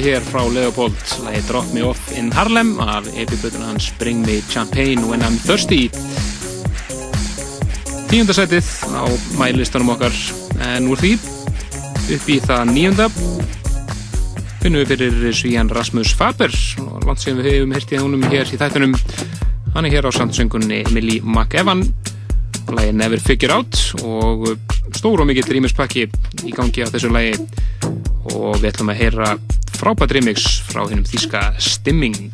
hér frá Leopold. Lagi Drop Me Off in Harlem af epibötun hans Bring Me Champagne When I'm Thirsty. Tíundasætið á mælistanum okkar. En úr því upp í það níunda finnum við fyrir svíjan Rasmus Faber. Og langt sem við hefum hirtið húnum hér í þættunum hann er hér á samtsöngunni Emily McEvan lagi Never Figure Out og stór og mikill rýmispakki í gangi á þessu lagi. Og við ætlum að heyra frábært remix frá hennum þíska Stimming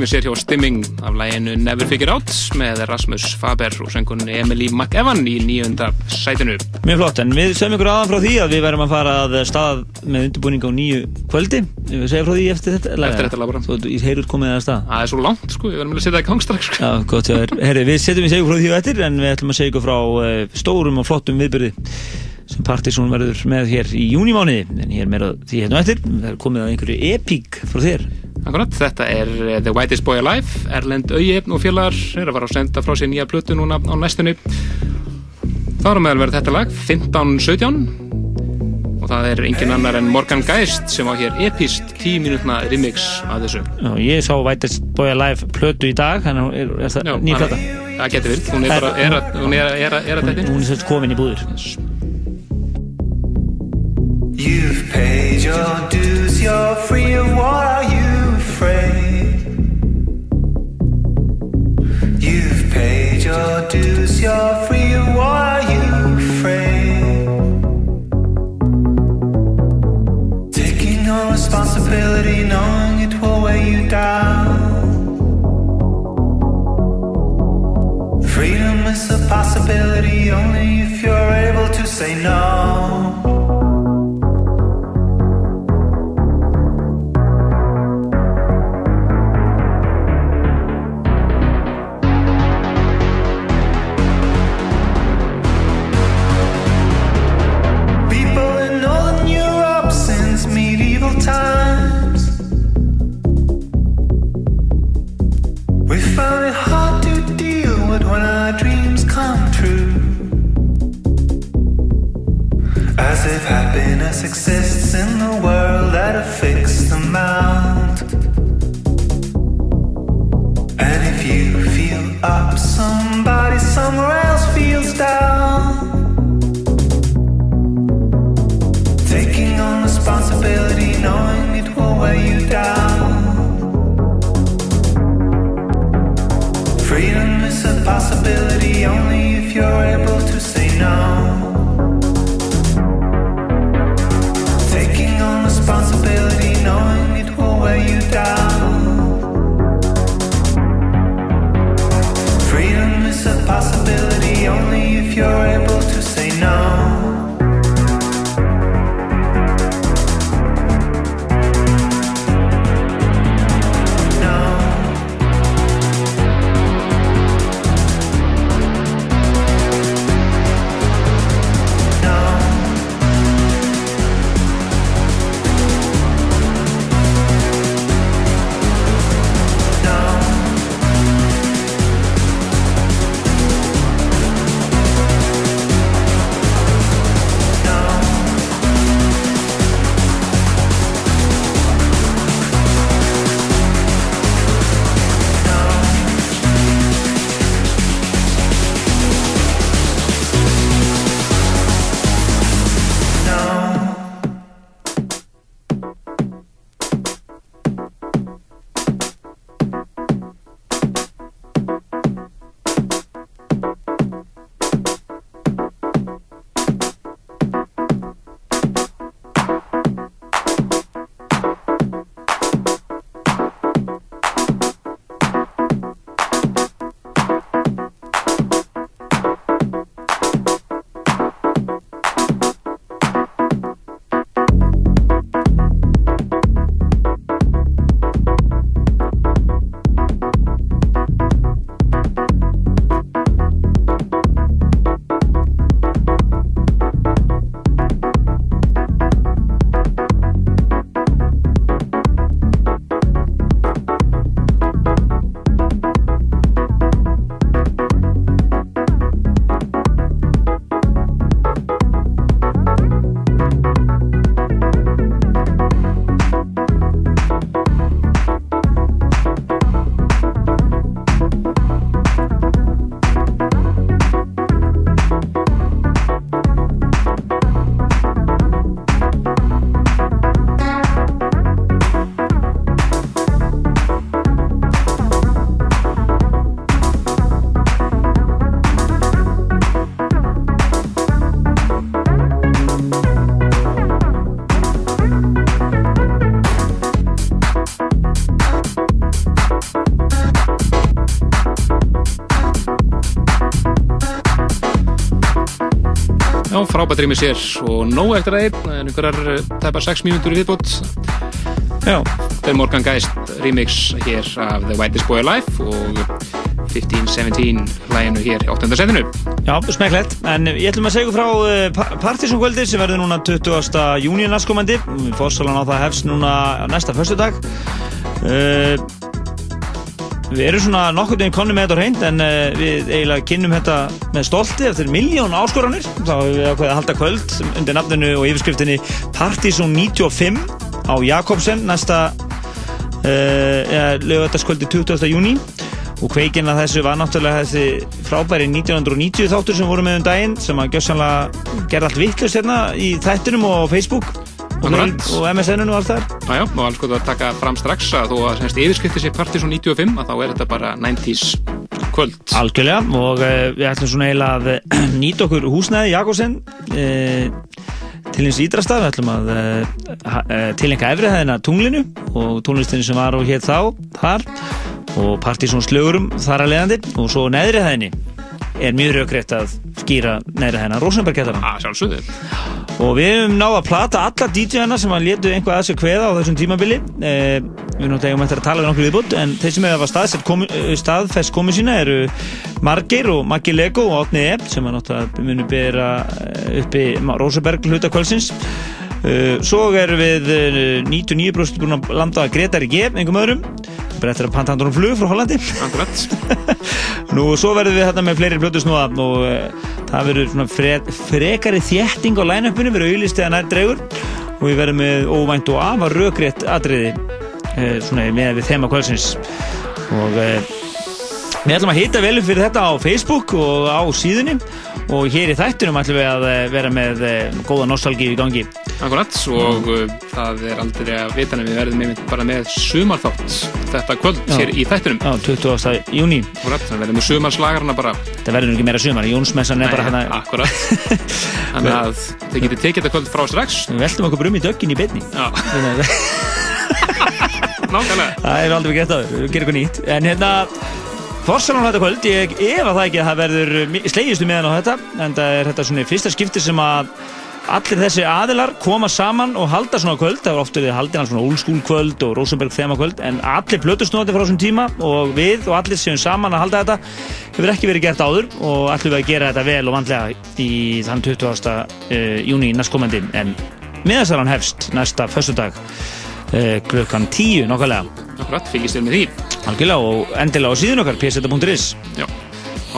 rými sér hjá Stimming af læginu Never Figure Out með Rasmus Faber og söngunni Emily McEvan í nýjunda sætinu. Mjög flott, en við segjum ykkur aðan frá því að við verðum að fara að stað með undirbúning á nýju kvöldi. Við segjum frá því eftir þetta lag. Eftir þetta lag bara. Þú í heyrut komið að stað. Það er svo langt sko, við verðum að setja það í gang strax sko. Já, gott, herri, við setjum við segjum frá því á eftir, en við ætlum að segja ykkur frá uh, stórum og flottum viðbyrði sem Partizón verður með hér í júnimániði, en hér meira því hérna eftir, það er komið að einhverju epík frá þér. Akkurat, þetta er eh, The Whitest Boy Alive, Erlend Auji og félagar er að fara að senda frá sér nýja plötu núna á næstunni. Það er meðal verið þetta lag, 15-17 og það er engin annar en Morgan Geist sem á hér epist 10 mínútna remix að þessu. Já, ég sá Whitest Boy Alive plötu í dag, þannig er, er það nýja plata. Það getur verið, hún er að, hún er, að þetta. Hún er sérst komin í búður. Já, frábært rými sér og nóg eftir að einn, en einhverjar eh, tæpar 6 mínútur í viðbútt. Já. Er Morgan Geist remix hér af The Whitest Boy Alive og 1517 læginu hér í 8. setinu. Já, smekklegt. En ég ætlum að segja frá uh, Partisan kvöldi sem verður núna 20. júni næstkomandi. Fórsalan á það hefst núna næsta föstudag. Uh, við erum svona nokkur veginn konni með þetta hreint en uh, við eiginlega kynnum þetta með stolti eftir miljón áskoranir. Þá hefur við ákveðið að halda kvöld undir nafninu og yfirskriftinni Partisan 95 á Jakobsen næsta uh, lögataskvöldi 20. júni og kveikinn að þessu var náttúrulega þessi frábæri 1990 þáttur sem voru með um daginn sem að gerði allt vittlust hérna í þættinum og Facebook og, og MSN-unu og allt þar Já, já, og alls gott að taka fram strax að þó að semst yfirskrifti sér Partisan 95 að þá er þetta bara 90s kvöld. algjörlega og uh, við ætlum svona eiginlega að eh, nýta okkur húsnæði Jakobsen uh, til eins ídrasta við ætlum að uh, tilengja efrihæðina tunglinu og tónlistinni sem var og hér þá þar og Partísons slögurum þar að leiðandi. Og svo neðri hæðinni er mjög raukrétt að skýra neðri hæðina Rosenberg-gætana að sjálfsögðu og við hefum náð að plata alla DJ-ana sem að letu einhvað að sér kveða á þessum tímabili. Eh, við erum náttúrulega eftir að tala við nokkur viðbútt en þeir sem hefur staðfest eh, staðfest komið sína eru Margeir og Maggi Lego og Átni Epp sem að náttúrulega munu bera eh, uppi Rosenberg hluta kvöldsins. Uh, svo erum við uh, 99% búin að landa að Gretar í G einhverjum öðrum. Eftir að panta handunum flug frá Hollandi. Nú, svo verðum við hérna með fleiri blötu snúða og það verður svona fre frekari þétting á line-upinu, verður auðlist eða nær dreigur og við verðum með óvænt og afar rökrétt atriði uh, svona með við þema kvöldsins. Og uh, við ætlum að hita vel upp fyrir þetta á Facebook og á síðunni og hér í þættunum ætlum við að uh, vera með uh, góða nostalgíu í gangi Akkurat, og uh, það er aldrei að vita en við verðum einmitt bara með sumarþátt þetta kvöld Já. hér í þættunum. á 20. júni Akkurat, það verðum með sumarslagarna bara. þetta verður ekki meira sumar, Jónsmessan er bara Nei, hérna Akkurat. Þannig að þið getið tekið þetta kvöld frá strax. við veltum okkur brum í döggin í beinni Já, nákvæmlega. Það er aldrei gett að gera eitthvað nýtt En hérna Fórsalan þetta kvöld, ég efa það ekki að það verður slegistu meðan á þetta en það er þetta svona í fyrsta skipti sem að allir þessi aðilar koma saman og halda svona kvöld, það var ofta við haldið svona old school kvöld og Rosenberg þema kvöld en allir plötusnóti frá þessum tíma og við og allir séum saman að halda þetta hefur ekki verið gert áður og ætlum við að gera þetta vel og vandlega í þann 20. Uh, júni næstkomandi en miðasalan hefst næsta föstudag uh, klukkan 10 nokkulega Akkurat, fylgist þér með því. Algjörlega og endilega á síðun okkar pseta.is Já,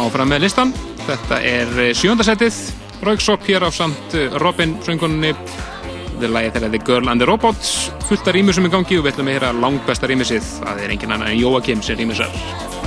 áfram með listan. Þetta er eh, sjöunda setið, Rauksopp hér á samt eh, Robin söngunni. Þetta er lagið þeirra The Girl and the Robot, fullt af rýmur sem er gangi og við ætlum að heyra langbesta rýmisið. Það er engin annan en Jóakim sem rýmisar.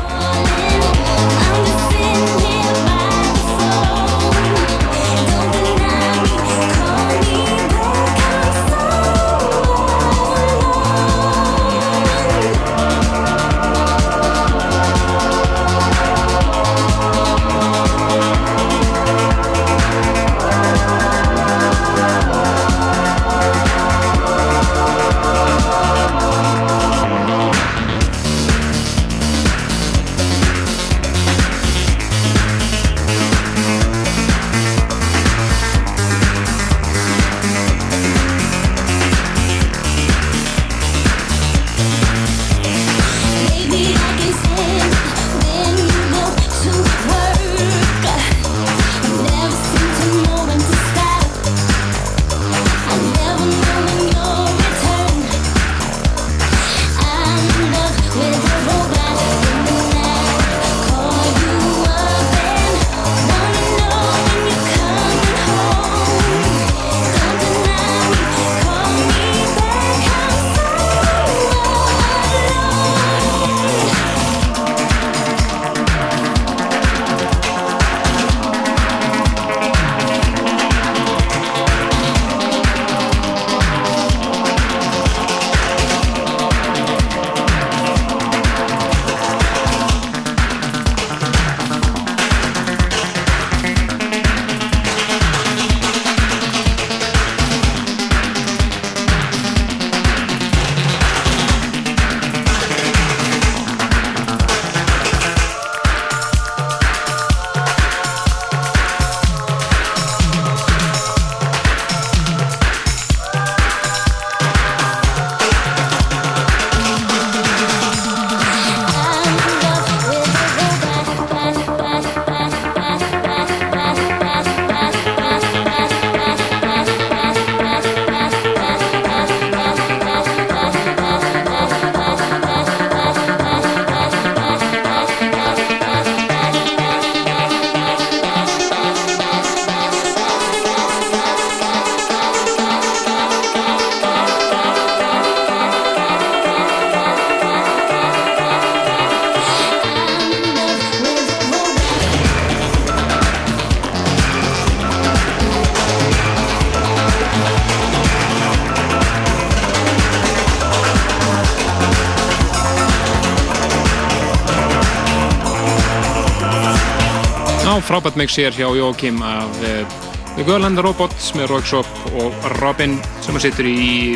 Mix hér hjá Jókim af uh, The Girl and the Robot með Rockshop og Robin sem að situr í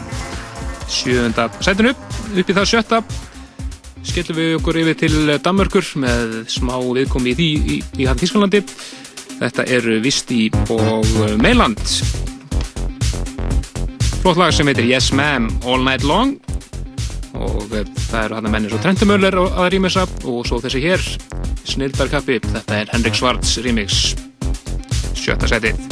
sjöunda sætinu. Upp í það sjötta skellum við okkur yfir til Danmörkur með smá viðkomi í því í, í hann Þísklandi þetta eru Visti og Meiland. Flott lag sem heitir Yes Ma'am All Night Long. Og uh, það eru hann að menni svo Trentumöller að rýmisa og svo þessi hér Snildarkappi, þetta er Henrik Svarts remix. Sjötta setið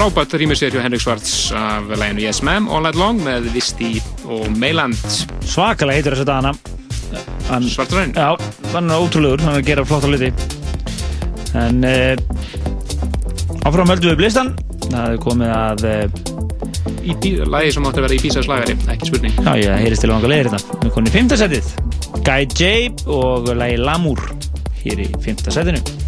frábært rýmis hér hjá Henrik Svarts af læginu Yes Ma'am All Night Long með Visti og Meiland. Svakalega heitur þess að dana hann, Svarturinn? Já, hann er ótrúlegur, hann er að gera flotta hluti. En uh, áfram höldum við blistan Það er komið að bí, lagi sem átti að vera í Bísas lagari, ekki spurning. Já, ég heyrist til langa leiðir hérna. Við komin í fymta setið. Guy J og lagi Lamour hér í fymta setinu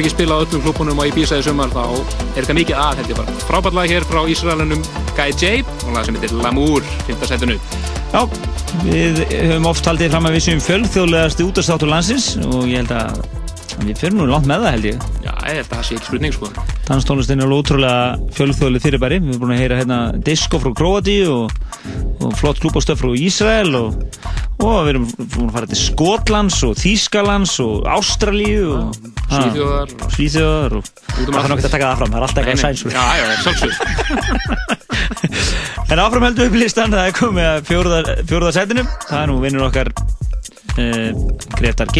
verður ekki spilað á öllum klúbunum á Ibiza í sumar þá er þetta mikið að þetta er bara frábært lag hér frá Ísraelinum Guy J og lag sem heitir Lamour 5. setinu Já, við höfum oft haldið fram að við séum fjölþjóðlegasti útastáttur landsins og ég held að við fyrir nú langt með það held ég. Já, ég held að það sé ekki spurning sko Danstónlistin er ótrúlega fjölþjóðleg fyrirbæri. Við erum búin að heyra hérna disco frá Króati og, og flott klúbástöf frá Ísrael og, og við erum búin að fara til Skotlands og Þýskalands og Ástralíu og Svíþjóðar Svíþjóðar og um það þarf nokkert að taka það fram, það er alltaf eitthvað sænsur. Já, já, sjálfsög En áfram heldur upp listan, það er komið að fjóruða, setinu. Það er nú vinnur okkar uh, Gretar G.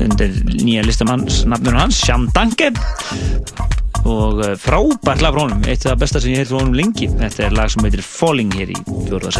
Undir nýja listamanns, nafnur hans, Sjam Danke. Og uh, frábært lag frá honum, eitt af það besta sem ég heilt frá honum lengi. Þetta er lag sem heitir Falling hér í fjóruða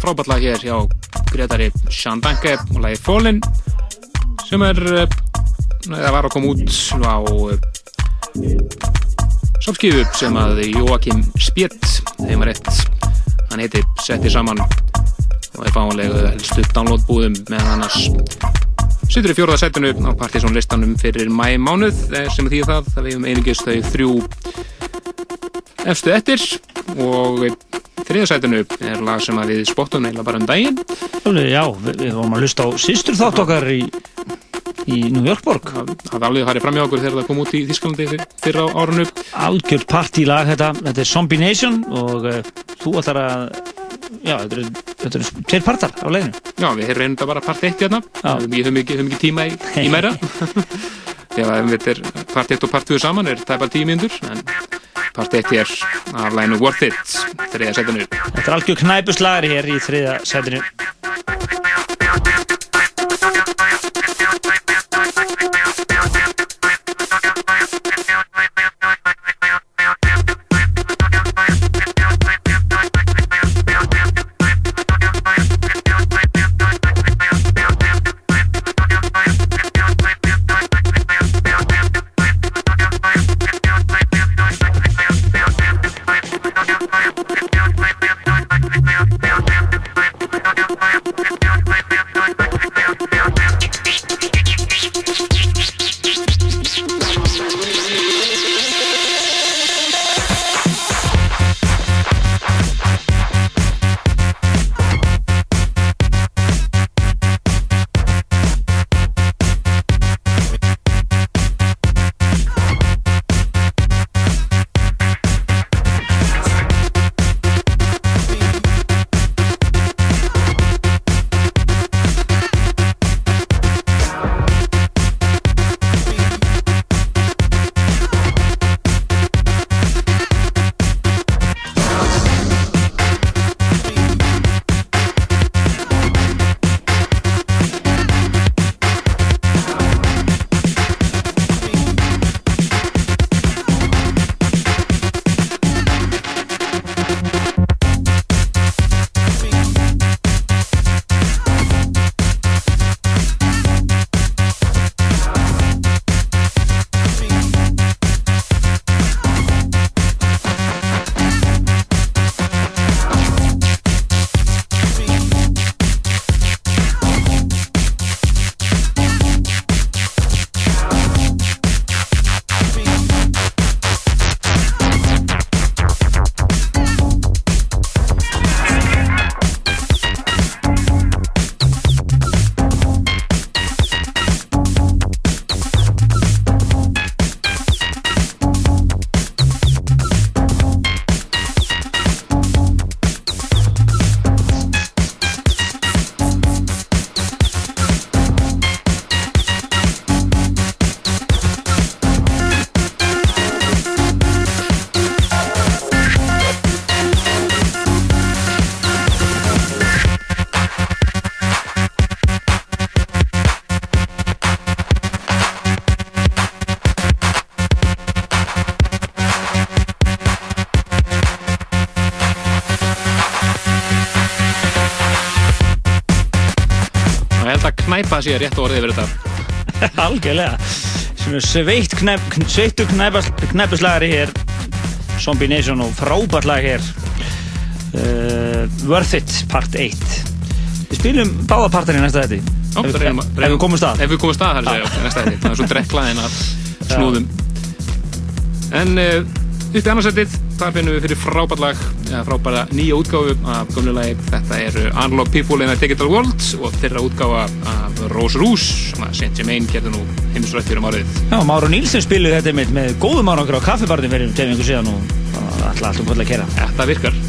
frábært lag hér hjá Gretari Shandanke og lagi Fallin sem er eh, það var að koma út á sápskifu sem að Jóakim Spjett þeim var rétt hann heiti setti saman og er fáanlega helstu downloadbúðum með annars. Sittur í fjórða setinu á Partiðsson listanum fyrir mæ mánuð eh, sem því það að við hefum einingist þau þrjú efstu eftir og þriðasætinu er lag sem að við spottum neila bara um daginn. Já, við, við vorum að hlusta á sýstur þátt okkar í, í New Yorkborg. það var alveg að fara fram hjá okkur þegar það kom út í Þískalandi fyrir á árunu Algjört partílag þetta, þetta er Zombie Nation og uh, þú ætlar að, já, þetta eru, tveir partar á leiðinu. Já, við reynum þetta bara part 1 hérna. Við höfum ekki, ekki tíma í, í meira. Þegar þetta er part 1 og part 2 saman er það bara 10 mínútur en part 1 hér af læginu Worth It, þriðja setinu. Þetta er algjör knæpuslagri hér í þriða setinu. Knæpa sé rétt orðið yfir þetta. Algjörlega. Sveitt knæp, sveittu knæpuslagri hér. Zombie Nation og frábært lag hér. Uh, Worth It, part 1. Við spilum báða partar í næsta þetta. Já, ef, að- við komum stað. Ef við komum stað, að segja, næsta þetta. Það er svo drekklaðin af snúðum. En uh, upp í annarsættið, þar finnum við fyrir frábært lag, frábæra nýja útgáfu af gömlu lagi. Þetta eru Analog People in a Digital World og þeirra útgáfa Rose Rouge, sem Germain gerði nú heimsrætt fyrir um árið. Já, Máru Nílsen spiluði þetta með, með góðum árangur á kaffibarni fyrir tveim yngur síðan og alltaf alltaf kvöld að kera. Þetta virkar.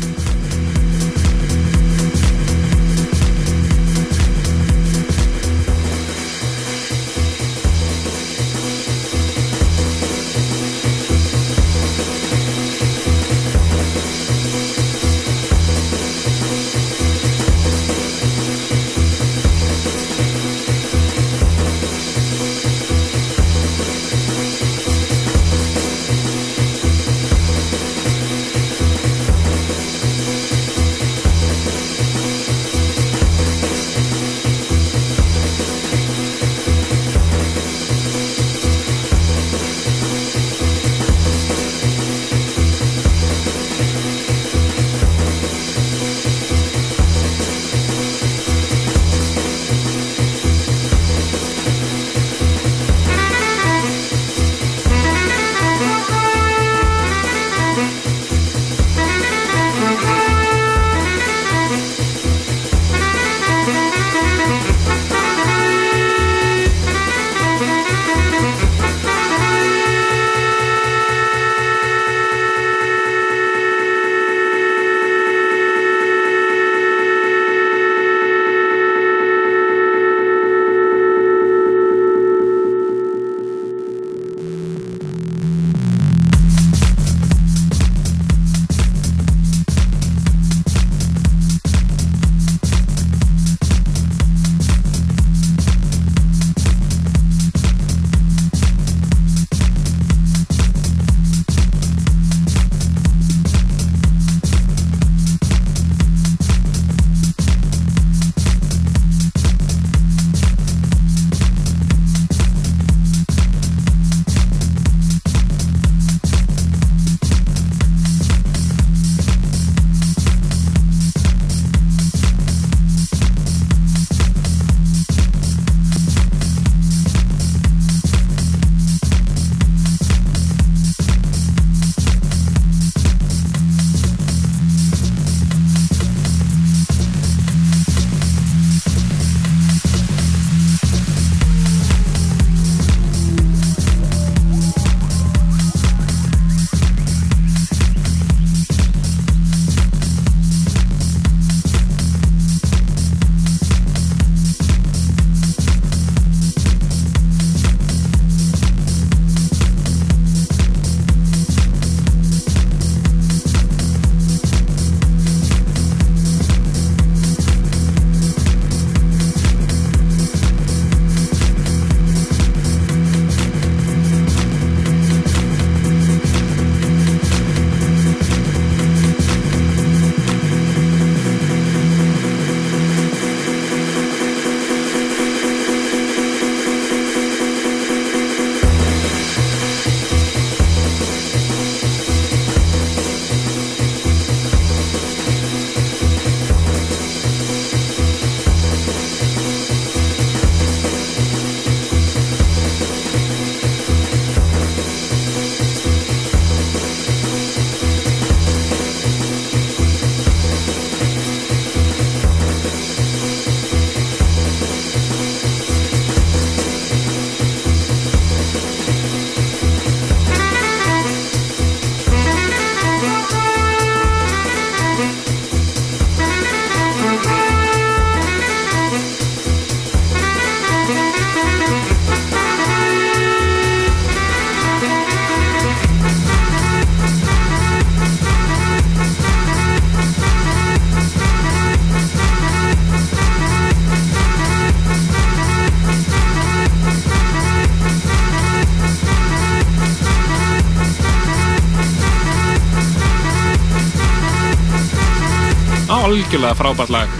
Algjörlega frábært lag.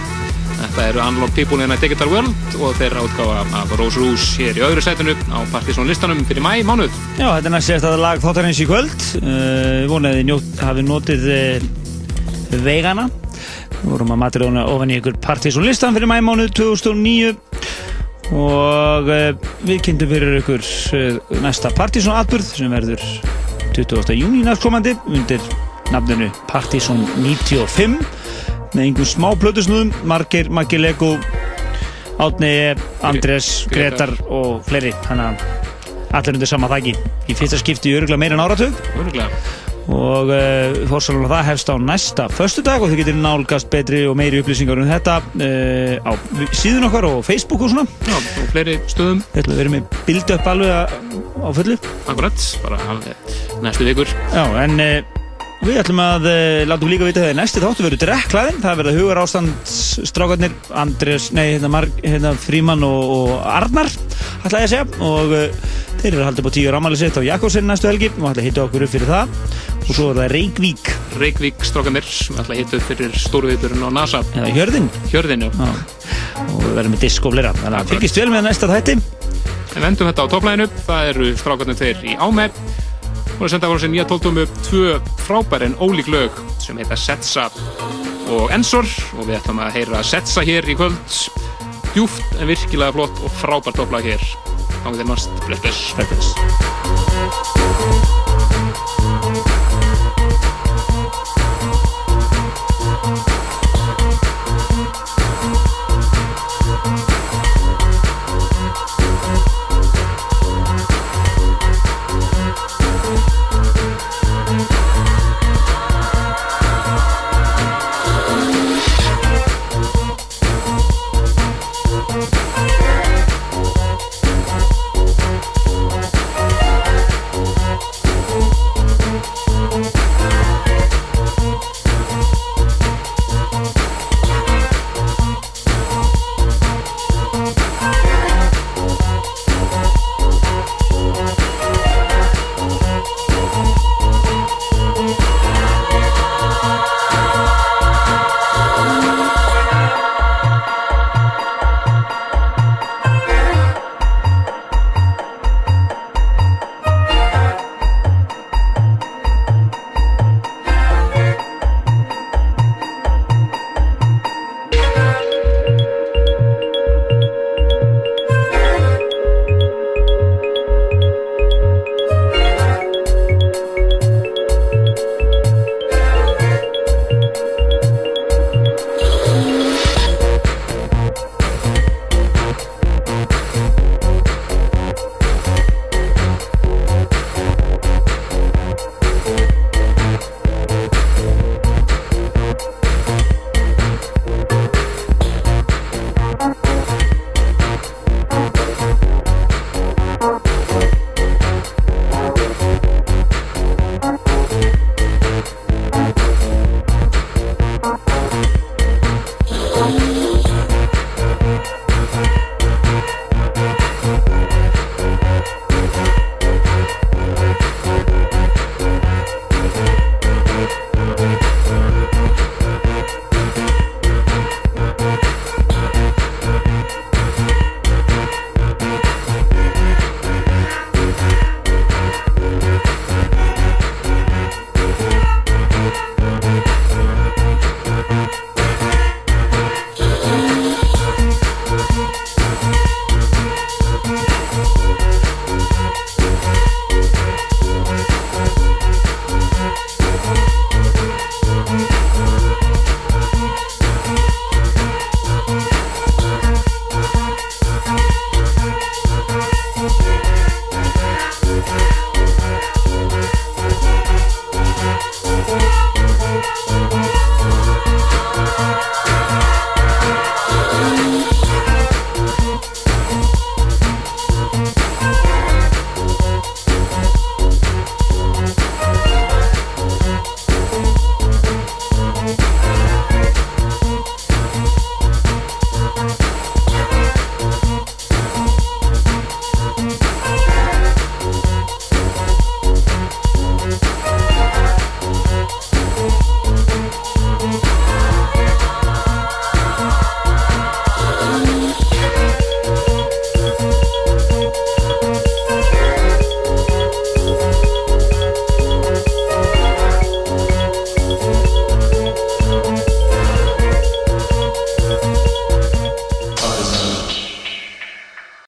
Þetta eru Unlock People in a Digital World og þeirra útgáfa af Rose Rouge hér í öðru sætinu á Partizón listanum fyrir mæ mánuð. Já, þetta er næst sérst að lag þáttarins í kvöld. Uh, vonaði njótt, hafi notið uh, veigana við vorum að matriðuna ofan í ykkur Partizón listan fyrir mæmánuð 2009 og uh, við kynntum fyrir ykkur næsta Partizón atburð sem verður 20. júni næstkomandi undir nafninu Partizón 95 með einhver smá plötusnúðum Margir, Maggi Lego Átni, Andrés, Grétar. Gretar og fleiri. Þannig að allir undir sama þæki í fyrsta skipti öruglega meira en áratug. Og uh, fórsalun það hefst á næsta föstudag og þið getur nálgast betri og meiri upplýsingar um þetta uh, á síðun okkar og Facebook og svona. Já, og fleiri stöðum. Við ætlum að vera með bildi upp alveg á fullu. Akkurat, bara næstu vikur. Já, en uh, við ætlum að uh, látum líka vita þegar næsti þáttu verður drekklaðin það verða hugar ástandsstrákarnir Andrés, nei, hérna, Marg, hérna Fríman og, og Arnar ætla ég að segja. Og uh, þeir eru upp á tíu rámæli sitt á Jakobsen næstu helgi. Og ætla að hitta okkur upp fyrir það. Og svo er það Reykvík. Reykvík strákanir ætla að hitta upp fyrir stórviðburinn á NASA. Eða Hjörðin. Hjörðinu Já. og við verðum með disk og fleira. Þannig að fylgist vel með næsta þætti. En vendum þetta á topplæðinu, það eru strákarnir þeir í Áme og að senda voru sér nýja tóltómu tvö frábær en ólík lög sem heita Setsa og Ensor og við ætlum að heyra Setsa hér í kvöld. Djúft en virkilega flott og frábært topplag hér. Mannst bless bless bless